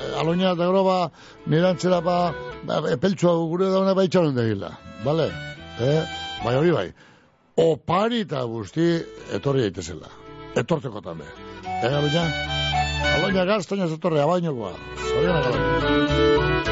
eh, aloina eta gero, ba, nire antzera, ba, ba epeltxoa gure dauna ba itxaron degila, bale? Eh, bai, hori bai. Opari eta guzti etorri daitezela. Etorteko tambe. Eh, aloina? Aloina gaztaina zetorre, abainokoa. Zorionak aloina.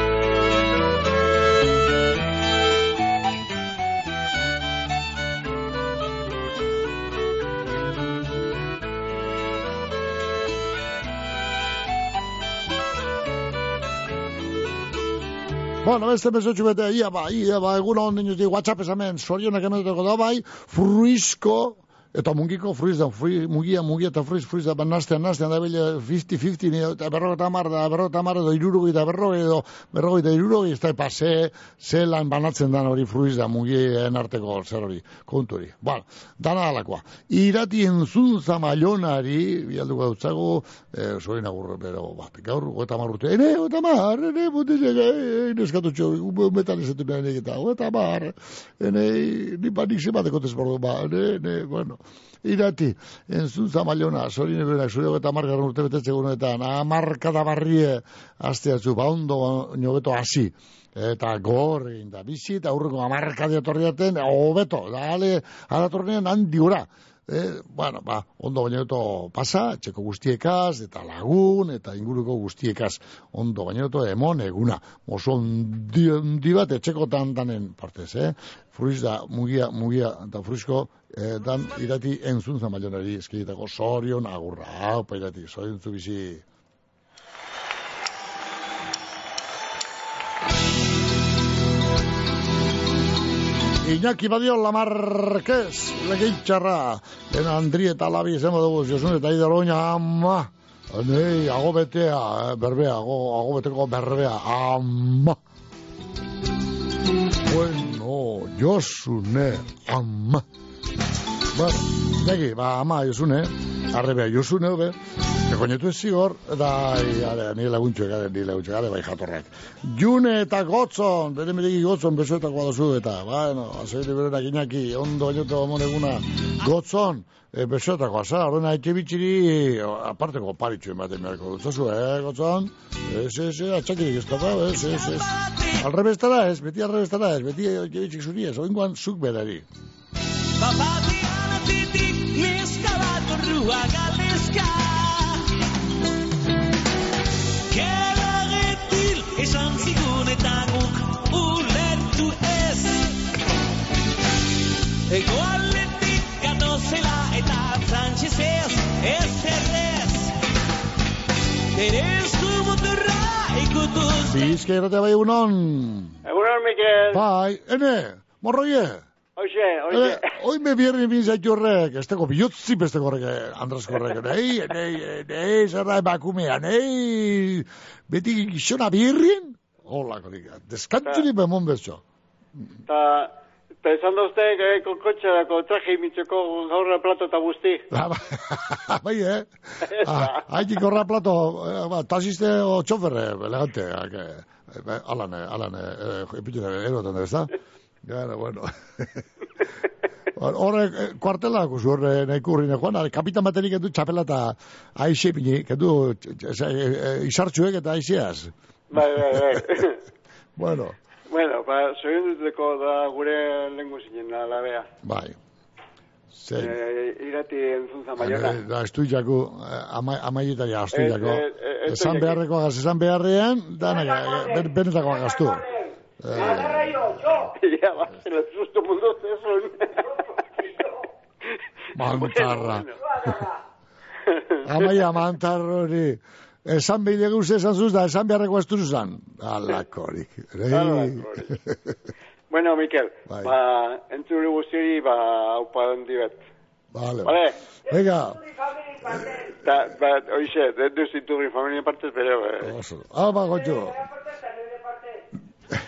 Bueno, beste mesotxu bete, ia ba, ia ba, egun hon dinuz di, WhatsApp esamen, sorionak emeteko da bai, fruizko, eta mungiko fruiz da, frui, mugia, mugia eta fruiz, fruiz da, ba, nastean, nastean, da bile 50-50, ni, eta berroge eta mar, da berroge eta mar, edo irurogi eta berroge, edo berroge eta irurogi, ez da, epa, ze, ze lan banatzen dan hori fruiz da, mugien arteko zer hori, kontu hori. Bueno, dana alakoa. Irati entzun zamalonari, bialduko dautzago, eh, soin agurre, pero, ba, gaur, goeta marrute, ene, goeta mar, ene, mutilek, ene, neskatu txo, metan ezetu nahi eta, goeta mar, ene, ni ba, nik zemateko tezbordu, ba, ene, ene, bueno, irati, entzun zamalona, sorine berak, zure eta margarren urte betetze gunetan, amarkada barrie, asteatzu, ba, ondo, niobeto hasi, eta gor egin da, bizi, eta aurreko amarkadi etorriaten, hobeto, da, ale, aratornean handi gura. E, bueno, ba, ondo bainoeto pasa, txeko guztiekaz, eta lagun, eta inguruko guztiekaz, ondo bainoeto emon eguna. Oso ondi, ondi bat, etxeko tantanen partez, eh? Fruiz da, mugia, mugia, eta fruizko, dan irati entzun zamalionari, eskidetako sorion agurra, hau, pa irati, sorion zu bizi. Iñaki Badio Lamarquez, legitxarra, den Andri eta Labi izango dugu, Josun eta Ider Oina, ama, nei, ago betea, eh, berbea, ago, ago beteko berbea, ama. Bueno, Josune, ama. Bueno, negi, ba, ama, Josune, arrebea, Josune, be, Ekoñetu ez zigor, da, ale, ni laguntxo egade, ni laguntxo egade, bai jatorrak. June eta gotzon, bere medegi gotzon, besoetako adozu, eta, bueno, azeire berenak inaki, ondo bainoto amoneguna, gotzon, e, besoetako asa, horrena etxe bitxiri, aparteko paritxu ematen beharko dutzozu, eh, gotzon? Ez, ez, ez, atxakirik ez kata, ez, ez, ez. Ez, beti alrebestara ez, beti etxe bitxik zuri ez, oingoan zuk berari. Bapatian neska bat orrua galdezka Kelagetil esan zigun eta guk ulertu ez Ego aletik gatozela eta frantxezez ez errez Ere esku motorra ikutuz Bizka irratea bai egunon. Egunon, Mikel. Bai, ene, morroie. Oixe, oixe. Eh, Hoi me bierri min zaitu horrek, ez teko bihotzi beste horrek, Andresko horrek, nei, nei, nei, zerra emakumea, nei, beti gizona birrin, hola, korik, deskantzuri bemon bezo. Ta, ta esan dozte, [LAUGHS] eh, kokotxerako traje imitzeko gaurra plato eta guzti. bai, eh? Haiti korra plato, eh, ba, tasiste o txoferre, elegante, eh, eh, alane, alane, eh, epitune, erotan, ez da? Gara, bueno. Horre, eh, kuartela guzu, horre, nahi kurri, joan, are, kapitan baterik edu txapela eta aixe pini, edu isartxuek eta aixeaz. Bai, bai, bai. [LAUGHS] Bueno, bueno, ba, zoin duteko da gure lengu zinen alabea. bai. Zer, Eh, irati entzun zamaiona. eh, da, estu jaku, ama, amaieta ja, estu Ez, jako. eh, eh, Esan beharreko agaz, esan beharrean, danak, eh, ben, benetako agaztu. Eh, Ja, ba, se lo susto mundo mantarra. [LAUGHS] Amaia mantar hori. Esan behile guzti esan zuz, da esan beharreko ez duzuzan. Alakorik. Bueno, Mikel, Bai. ba, entzure guztiori, ba, haupa handi bat. Vale. Vale? Venga, Ta, ba, oixe, de duz iturri familia partez, pero, eh, oso. Alba, gotxo.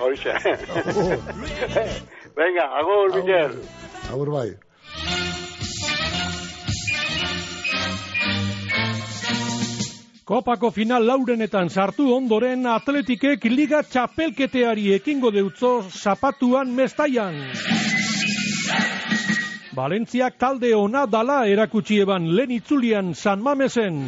Oixe. [LAUGHS] Venga, agur, Mikel. Agur bai. Kopako final laurenetan sartu ondoren atletikek liga txapelketeari ekingo deutzo zapatuan mestaian. Valentziak talde ona dala erakutsi eban lehen itzulian San Mamesen.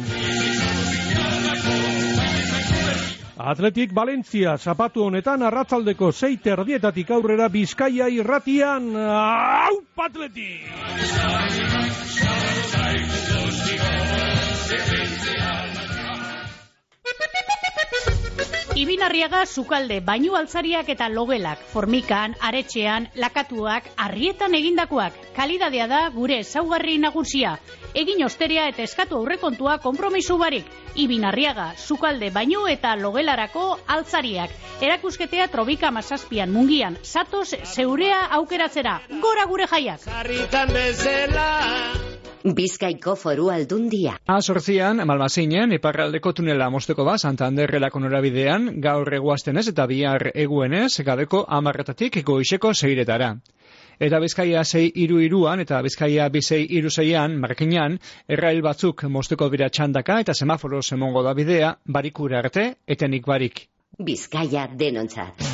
Atletik Valentzia zapatu honetan arratzaldeko sei terdietatik aurrera Bizkaia irratian. Au, atletik! Ibinarriaga sukalde bainu altzariak eta logelak, formikan, aretxean, lakatuak, arrietan egindakoak. Kalidadea da gure ezaugarri nagusia. Egin osterea eta eskatu aurrekontua konpromisu barik. Ibinarriaga sukalde bainu eta logelarako altzariak. Erakusketea trobika mazazpian mungian. Satoz zeurea aukeratzera. Gora gure jaiak. Bizkaiko foru aldundia. Azortzian, Malmasinen, iparraldeko tunela mosteko ba, Santanderrelako norabidean, gaur eguaztenez eta bihar eguenez, gabeko amarratatik goizeko zeiretara. Eta Bizkaia sei iru iruan eta Bizkaia bisei iru zeian, markinan, errail batzuk mosteko bira txandaka eta semaforo semongo da bidea, barikura arte, etenik barik. Bizkaia denontzat.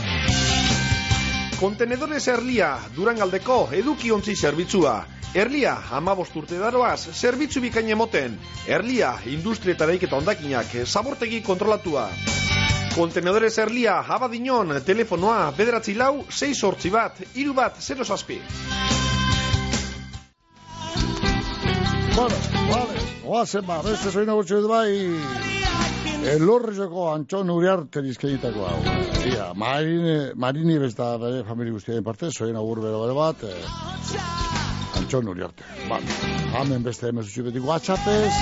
Kontenedores Erlia, Durangaldeko edukiontzi zerbitzua. Erlia, amabost urte daroaz, zerbitzu bikain emoten. Erlia, industria eta daiketa ondakinak, zabortegi kontrolatua. Kontenedores Erlia, abadinon, telefonoa, bederatzi lau, 6 sortzi bat, iru bat, 0 zazpi. Bueno, vale, oazen ba, beste zoina gutxu edo bai, elorrizoko antxon uriarte dizkenitako hau. Ia, marine, marini besta bere famili guztien parte, zoina gur bero bere bat, eh, antxon uriarte. Ba, hamen beste emezutxu beti guatxapez,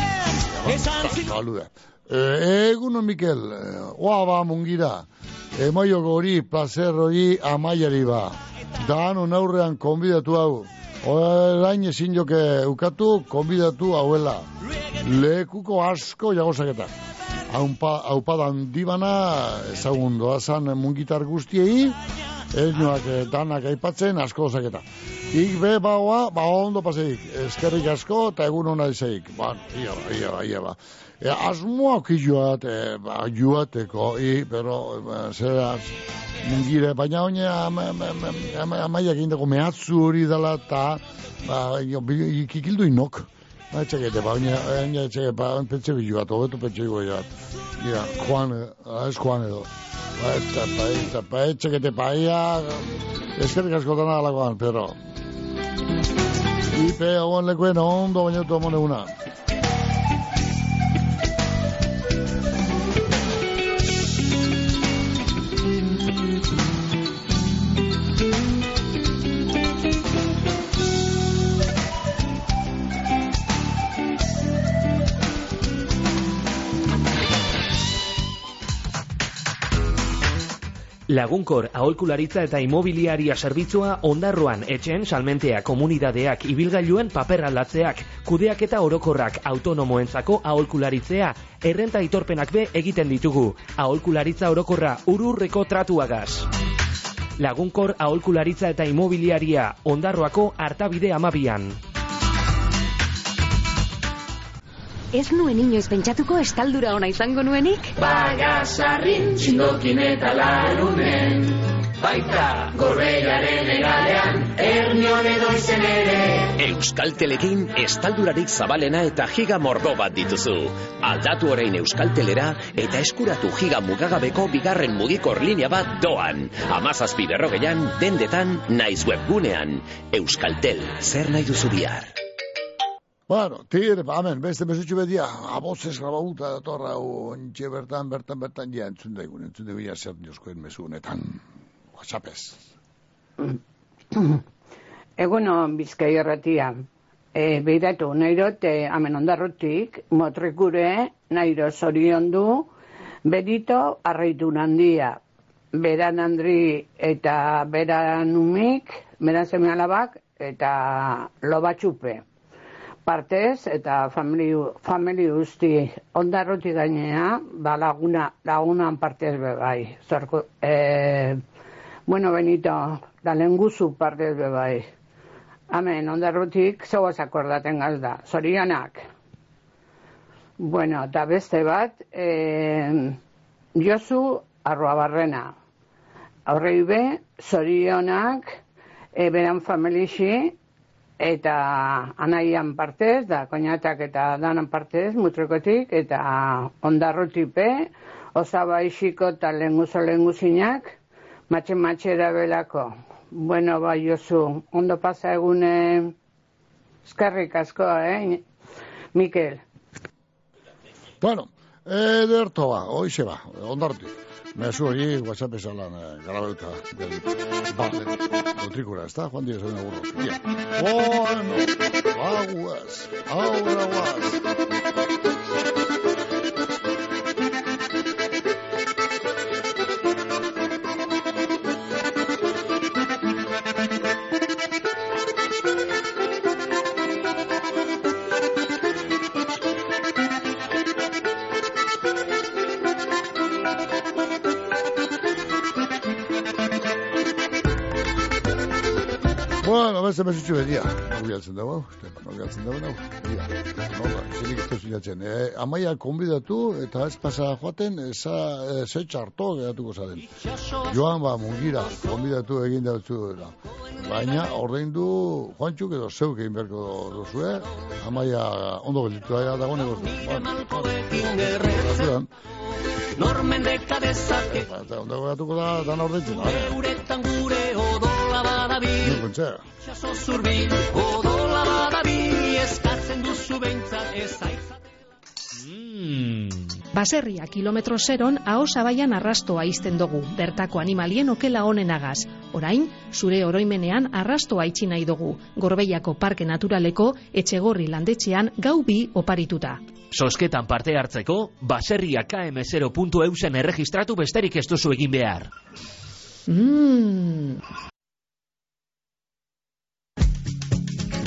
salude. Eh, egunon Mikel, eh, oa ba mungira, emoio gori, placer hori amaiari ba. Dano aurrean konbidatu hau. Orain ezin joke ukatu, konbidatu hauela. Lekuko asko jagozaketa. Haupa, haupadan dibana, ezagun doazan mungitar guztiei, elnoak eh, danak aipatzen asko zaketa. Ik be baua, ba ondo paseik, eskerrik asko eta egun hona izaik. Ba, ia ba, ia ba, ia ba. E, asmoak joat, e, ba, joateko, i, pero, ba, zera, mungire, baina oine ama, ama, ama, ama, amaiak indako mehatzu hori dela eta, ba, ikikildu inok. Ba, etxekete, ba, oine, oine, etxekete, ba, pentsa bi joat, hobetu pentsa bi joat. Ia, Juan, eh, ez Juan edo. Ba, eta, ba, eta, ba, etxekete, ba, ia, eskerrik asko dana alakoan, pero, Ipe, hauen lekuen ondo baina tu amone una. Lagunkor aholkularitza eta imobiliaria zerbitzua ondarroan etxen salmentea komunidadeak ibilgailuen paper aldatzeak, kudeak eta orokorrak autonomoentzako aholkularitzea, errenta itorpenak be egiten ditugu. Aholkularitza orokorra ururreko tratuagaz. Lagunkor aholkularitza eta imobiliaria ondarroako hartabide amabian. Ez nuen inoiz pentsatuko estaldura ona izango nuenik? Bagasarrin txindokin eta larunen Baita gorbeiaren egalean Ernion edo izen ere Euskaltelekin estaldurarik zabalena eta giga mordo bat dituzu. Aldatu orain Euskaltelera eta eskuratu giga mugagabeko bigarren mugikor linea bat doan. Amazazpi berrogeian, dendetan, naiz webgunean. Euskaltel, zer nahi duzu bihar? Bueno, tir, amen, beste mesutxu bedia, abotzez grabauta datorra, ontxe bertan, bertan, bertan, ja, entzun daigun, entzun daigun, ja, zer dioskoen mesu honetan. WhatsAppez. [CLEARS THROAT] Eguno bizkai erratia. E, Beiratu, nairot, e, amen ondarrotik, motrikure, nairo zorion du, berito arraitun handia. Beran handri eta beran umik, beran seme alabak, eta lobatxupe. Partez, eta famili, famili guzti ondarrotik gainea, ba laguna, lagunan partez be bai. Zorko, e, bueno, Benito, da lenguzu partez be bai. Amen, ondarrutik zoaz akordaten galda. Zorionak. Bueno, eta beste bat, eh, Josu Arroabarrena. Horrei be, zorionak, e, beran familixi, eta anaian partez, da koinatak eta danan partez, mutrekotik, eta ondarrutipe, osaba isiko eta lenguzo lenguzinak, matxe matxe belako. Bueno, bai, Josu, ondo pasa egune, eskerrik asko, eh, Mikel. Bueno, ederto ba, hoize ba, ondartu. Mezu hori, WhatsApp esalan, eh, garabeuta. Vale, lotrikura, ez da? Juan Díaz. Bueno, aguas. Beste mesutxu bedia. Altzen dago, nogi altzen dago, nago. Ia, nola, zenik ez tozu jatzen. E, amaia konbidatu eta ez pasa joaten, eza, e, ze txarto geratuko zaren. Joan ba, mungira, konbidatu egin dautzu dela. Baina, ordaindu Juantxuk edo zeuk egin beharko duzue, amaia ondo gelditu da dago negozu. Bueno, Normendeka dezake eta ondo geratuko da, dan ordaintzen. Uretan gure odola badabi Nik pentsa. Itxaso zurbil odola badabi Eskatzen duzu behintzat ez aitzat Baserria kilometro zeron ahos abaian arrastoa izten dugu, bertako animalien okela honenagaz. Orain, zure oroimenean arrastoa itxi nahi dugu, Gorbeiako Parke Naturaleko etxegorri landetxean gau bi oparituta. Sosketan parte hartzeko, baserria km0.eusen erregistratu besterik ez duzu egin behar. Mmm...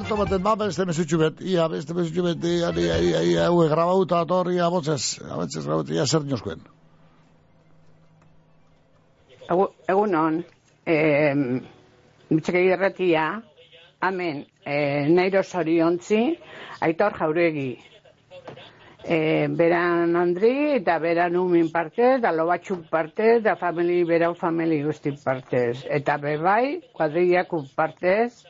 Eder, tomaten, ba, beste mesutxu bet, ia, beste mesutxu bet, ia, ia, ia, ia, hue, grabauta, atorri, abotzez, abotzez, grabauta, ia, zer nioskuen. Egu- Egunon, eh, mitxekei erretia, amen, eh, nairo zoriontzi, aitor jauregi. Eh, beran Andri eta beran umin partez, da lobatxuk partez, da famili, berau famili guzti partez. Eta bebai, kuadrillaku partez,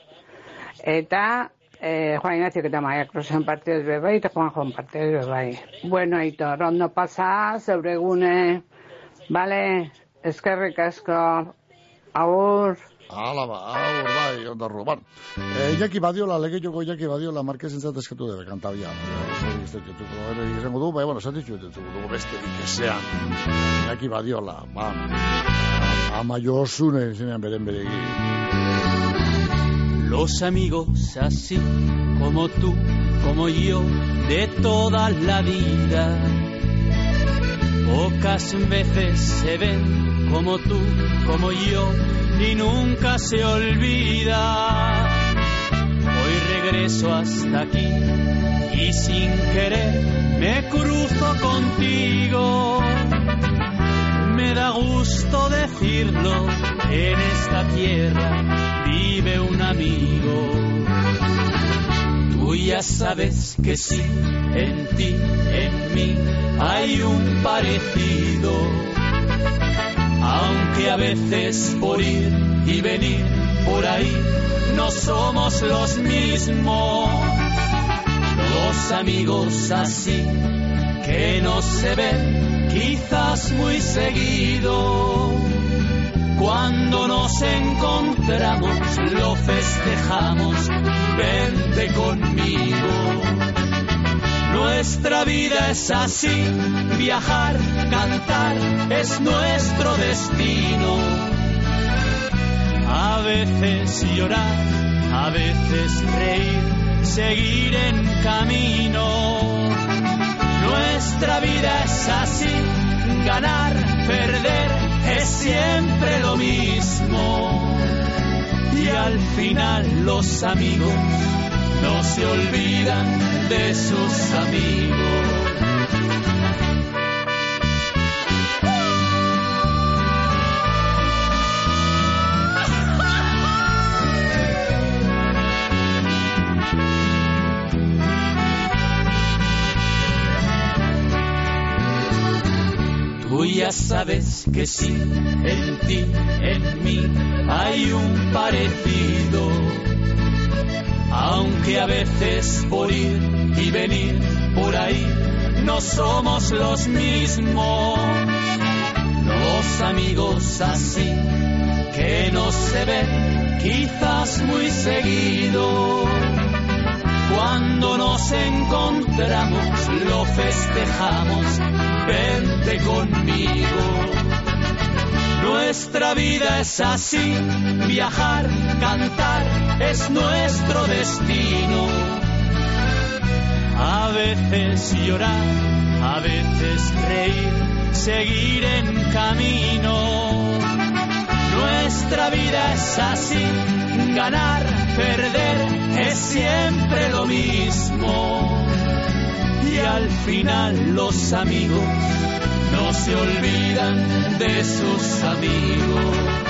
eta eh, Juan Ignacio eta Maia Krosen partez bebai, eta Juan Juan partez bebai. Bueno, Aitor, ondo pasa, zeure egune, bale, eskerrik asko, agur. Hala ba, aur, bai, ondarru, ban. E, Iñaki Badiola, legeioko Iñaki Badiola, markezen zat eskatu debe, kantabia. Dut jutuko, ere, izango du, bai, bueno, esan ditut, dugu beste dikesean. Iñaki Badiola, ban. Ama josune zinean beren beregi. Los amigos así como tú, como yo, de toda la vida. Pocas veces se ven como tú, como yo, y nunca se olvida. Hoy regreso hasta aquí y sin querer me cruzo contigo. Me da gusto decirlo, en esta tierra vive un amigo. Tú ya sabes que sí, en ti, en mí, hay un parecido. Aunque a veces por ir y venir por ahí no somos los mismos. Los amigos así que no se ven quizás muy seguido. Cuando nos encontramos lo festejamos, vente conmigo. Nuestra vida es así, viajar, cantar es nuestro destino. A veces llorar, a veces reír, seguir en camino. Nuestra vida es así, ganar, perder, es siempre lo mismo. Y al final los amigos no se olvidan de sus amigos. Ya sabes que sí, en ti, en mí, hay un parecido. Aunque a veces por ir y venir por ahí no somos los mismos. Los amigos así que no se ven quizás muy seguido. Cuando nos encontramos lo festejamos, vente conmigo. Nuestra vida es así, viajar, cantar es nuestro destino. A veces llorar, a veces reír, seguir en camino. Nuestra vida es así, ganar, perder es siempre lo mismo. Y al final los amigos no se olvidan de sus amigos.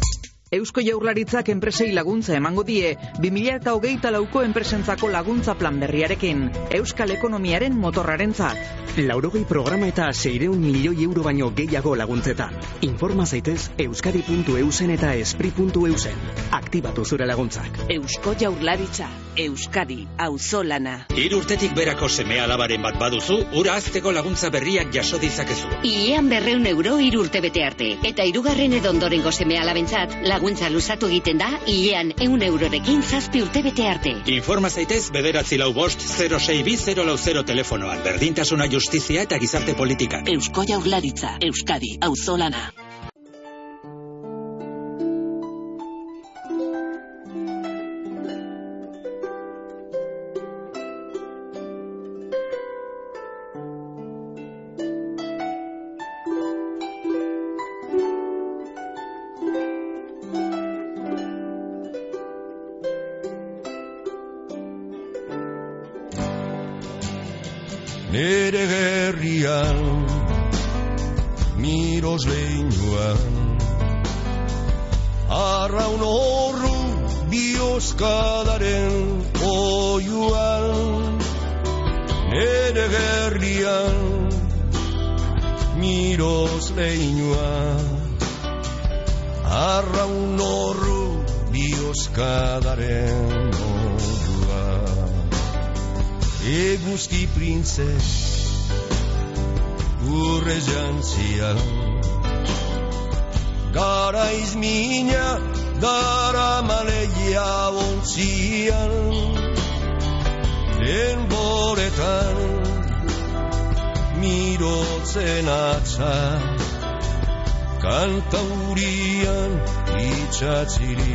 Eusko Jaurlaritzak enpresei laguntza emango die 20hogeita lauko enpresentzako laguntza plan berriarekin. Euskal ekonomiaren motorrarentzat. Laurogei programa eta seireun milioi euro baino gehiago laguntzetan. Informa zaitez euskadi.eusen eta espri.eusen. Aktibatu zure laguntzak. Eusko Jaurlaritza, Euskadi, auzolana. Hiru urtetik berako seme alabaren bat baduzu, ura azteko laguntza berriak jaso ditzakezu. Iean berreun euro hiru urte bete arte. Eta hirugarren edo ondorengo seme alabentzat, laguntza luzatu egiten da, iean eun eurorekin zazpi urte bete arte. Informa zaitez bederatzi lau bost 0620 lau 0 telefonoan. Berdintasuna justizia eta gizarte politika. Eusko Jaurlaritza, Euskadi, auzolana. church it is.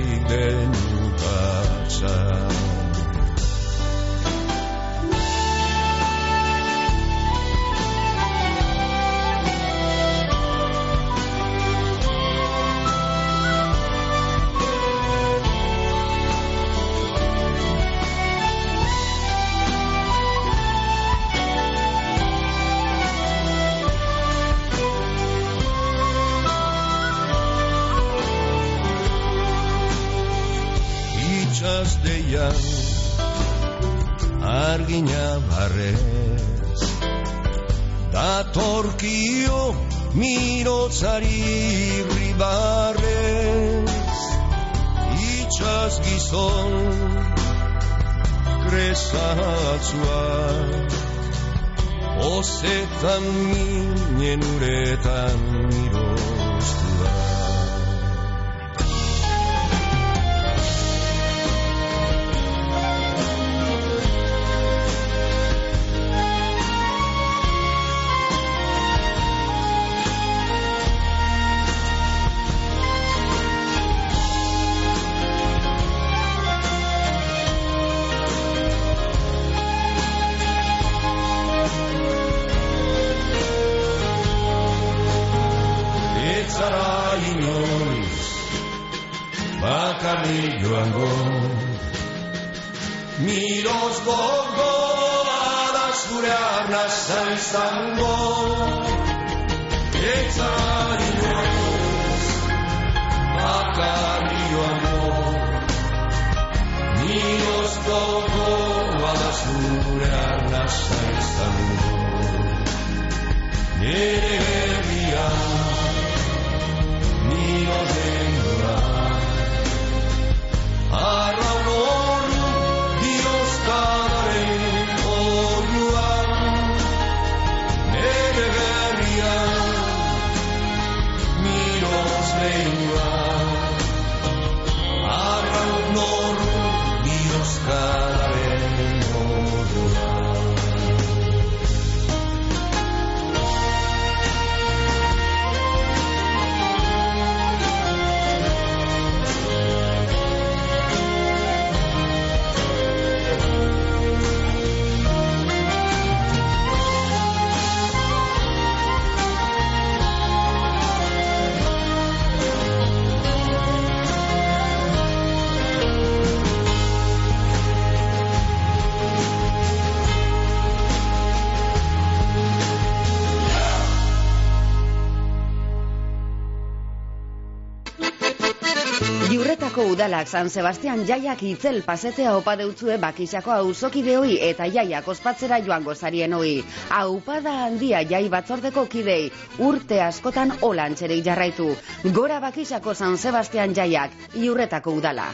Kapitalak San Sebastian jaiak itzel pasetea opa deutzue bakixako auzokideoi eta jaiak ospatzera joango zarienoi. Aupada handia jai batzordeko kidei, urte askotan olantxerei jarraitu. Gora bakixako San Sebastian jaiak, iurretako udala.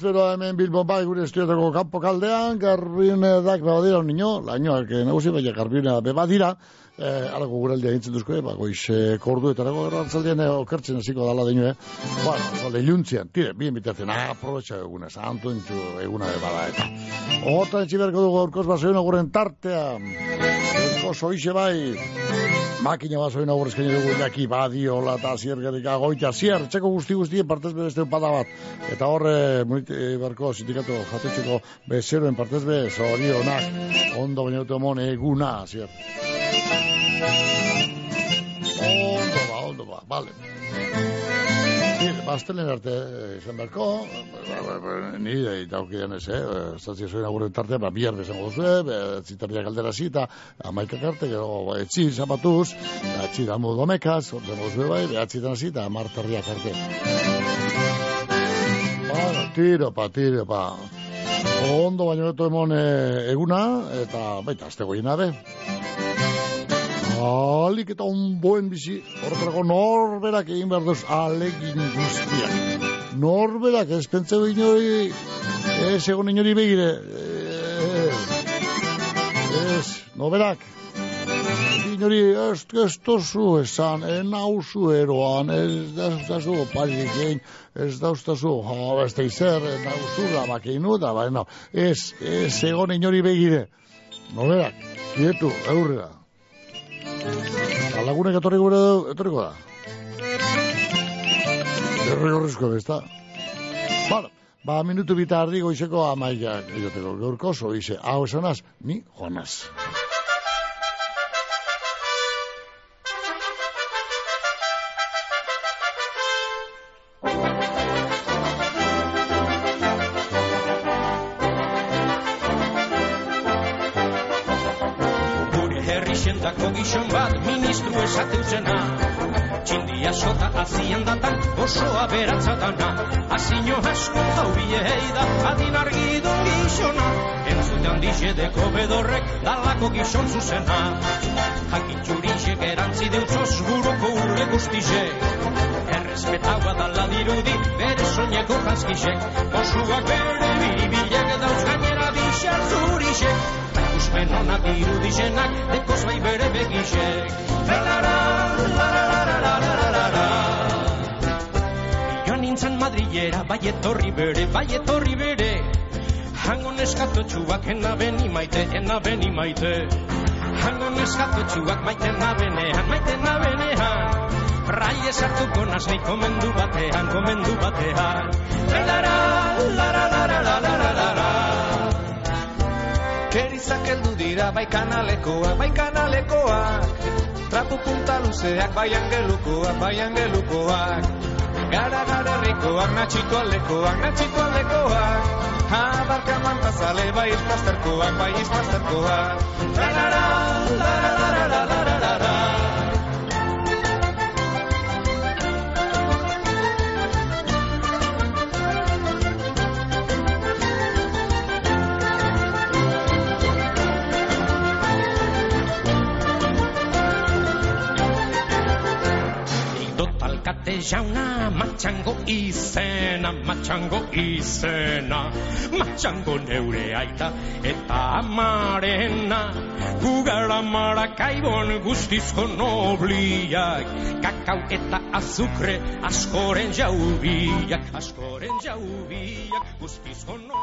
zero hemen Bilbon bai gure estiotako kanpo kaldean, garbine dak beba dira, nino, laino, erke eh, nagusi, baina garbine beba dira, e, eh, alako gure aldea gintzen duzko, eba, eh, goiz, e, kordu eta nago gertzaldien eh, okertzen hasiko dala dinu, eh? Ba, zale, iluntzian, tire, bien bitazen, aprobetsa eguna, santu entzu eguna beba da, eta. Ota entzi berko dugu aurkoz, baso, tartean. tartea aurkoz oixe bai, makina basoen agur eskaini dugu jaki badiola eta ziergerik agoita zier, txeko guzti guztien partez be beste pada bat. Eta horre, munit, e, barko sindikato jatetxeko bezeroen partez be, zorionak, ondo baina dute mon eguna, zier. Ondo ba, ondo ba, bale. Bastelen arte eh, izan berko, nire itaukian ez, eh, zazia zoin agurren tarte, ba, bihar bezango duzu, zitarriak aldera zita, amaikak arte, gero, ba, etzi zapatuz, etzi damu domekaz, ordengo duzu bai, behatzitan zita, amartarriak arte. Bueno, tiro pa, tiro pa. Ondo baino eto emon eh, eguna, eta baita, azte goiena be. Alik eta onboen bizi, horretarako norberak egin behar duz alegin guztiak. Norberak ez pentseu inori, ez egon inori begire. Ez, norberak. Inori, ez, ez tozu esan, en hauzu eroan, ez dauztazu oparik egin, ez dauztazu, ha, beste izer, en da bakeinu, da baina, ez, ez egon inori begire. Norberak, kietu, eurrera. Alagunek etorri gure etorriko da. Derrigorrezko, ez da. Bueno, ba, minutu bita ardi goizeko amaiak egoteko. Gaurko zoize, hau esanaz, ni Jonas. Gizon bat ministru esateu zena Txindia sota azian datan oso aberatzatana Azino asko hau biehei da adin argidun gizona Entzutean dixedeko bedorrek dalako gizon zuzena. Jakitxurixek erantzi deutzoz buruko ure guztizek Errespetaua dala dirudi bere soñeko janskixek Osuak bere biribilek dauz gainera dixar zurixek Ikusmen ona dirudizenak dekoz bai bere begixek Lalara, lararararararara Joan nintzen Madrilera, bai etorri bere, bai etorri bere. Hango neskatotxuak ena beni maite, ena beni maite. Hango neskatotxuak maite nabenean, maite nabenean Rai esartuko naz nahi komendu batean, komendu batean. Lara, lara, lara, lara, lara Kerizak heldu dira bai kanalekoak, bai kanalekoak. Trapu punta luzeak, bai angelukoak, bai angelukoak. Gara gara herrikoak, natxiko aldekoak, natxiko aldekoak Abarka mantazale, bai izpazterkoak, bai izpazterkoak Lara, lara, lara, lara, lara, jauna matxango izena, matxango izena Matxango neure aita eta amarena Gugara marakaibon guztizko nobliak Kakau eta azukre askoren jaubiak Askoren jaubiak guztizko nobliak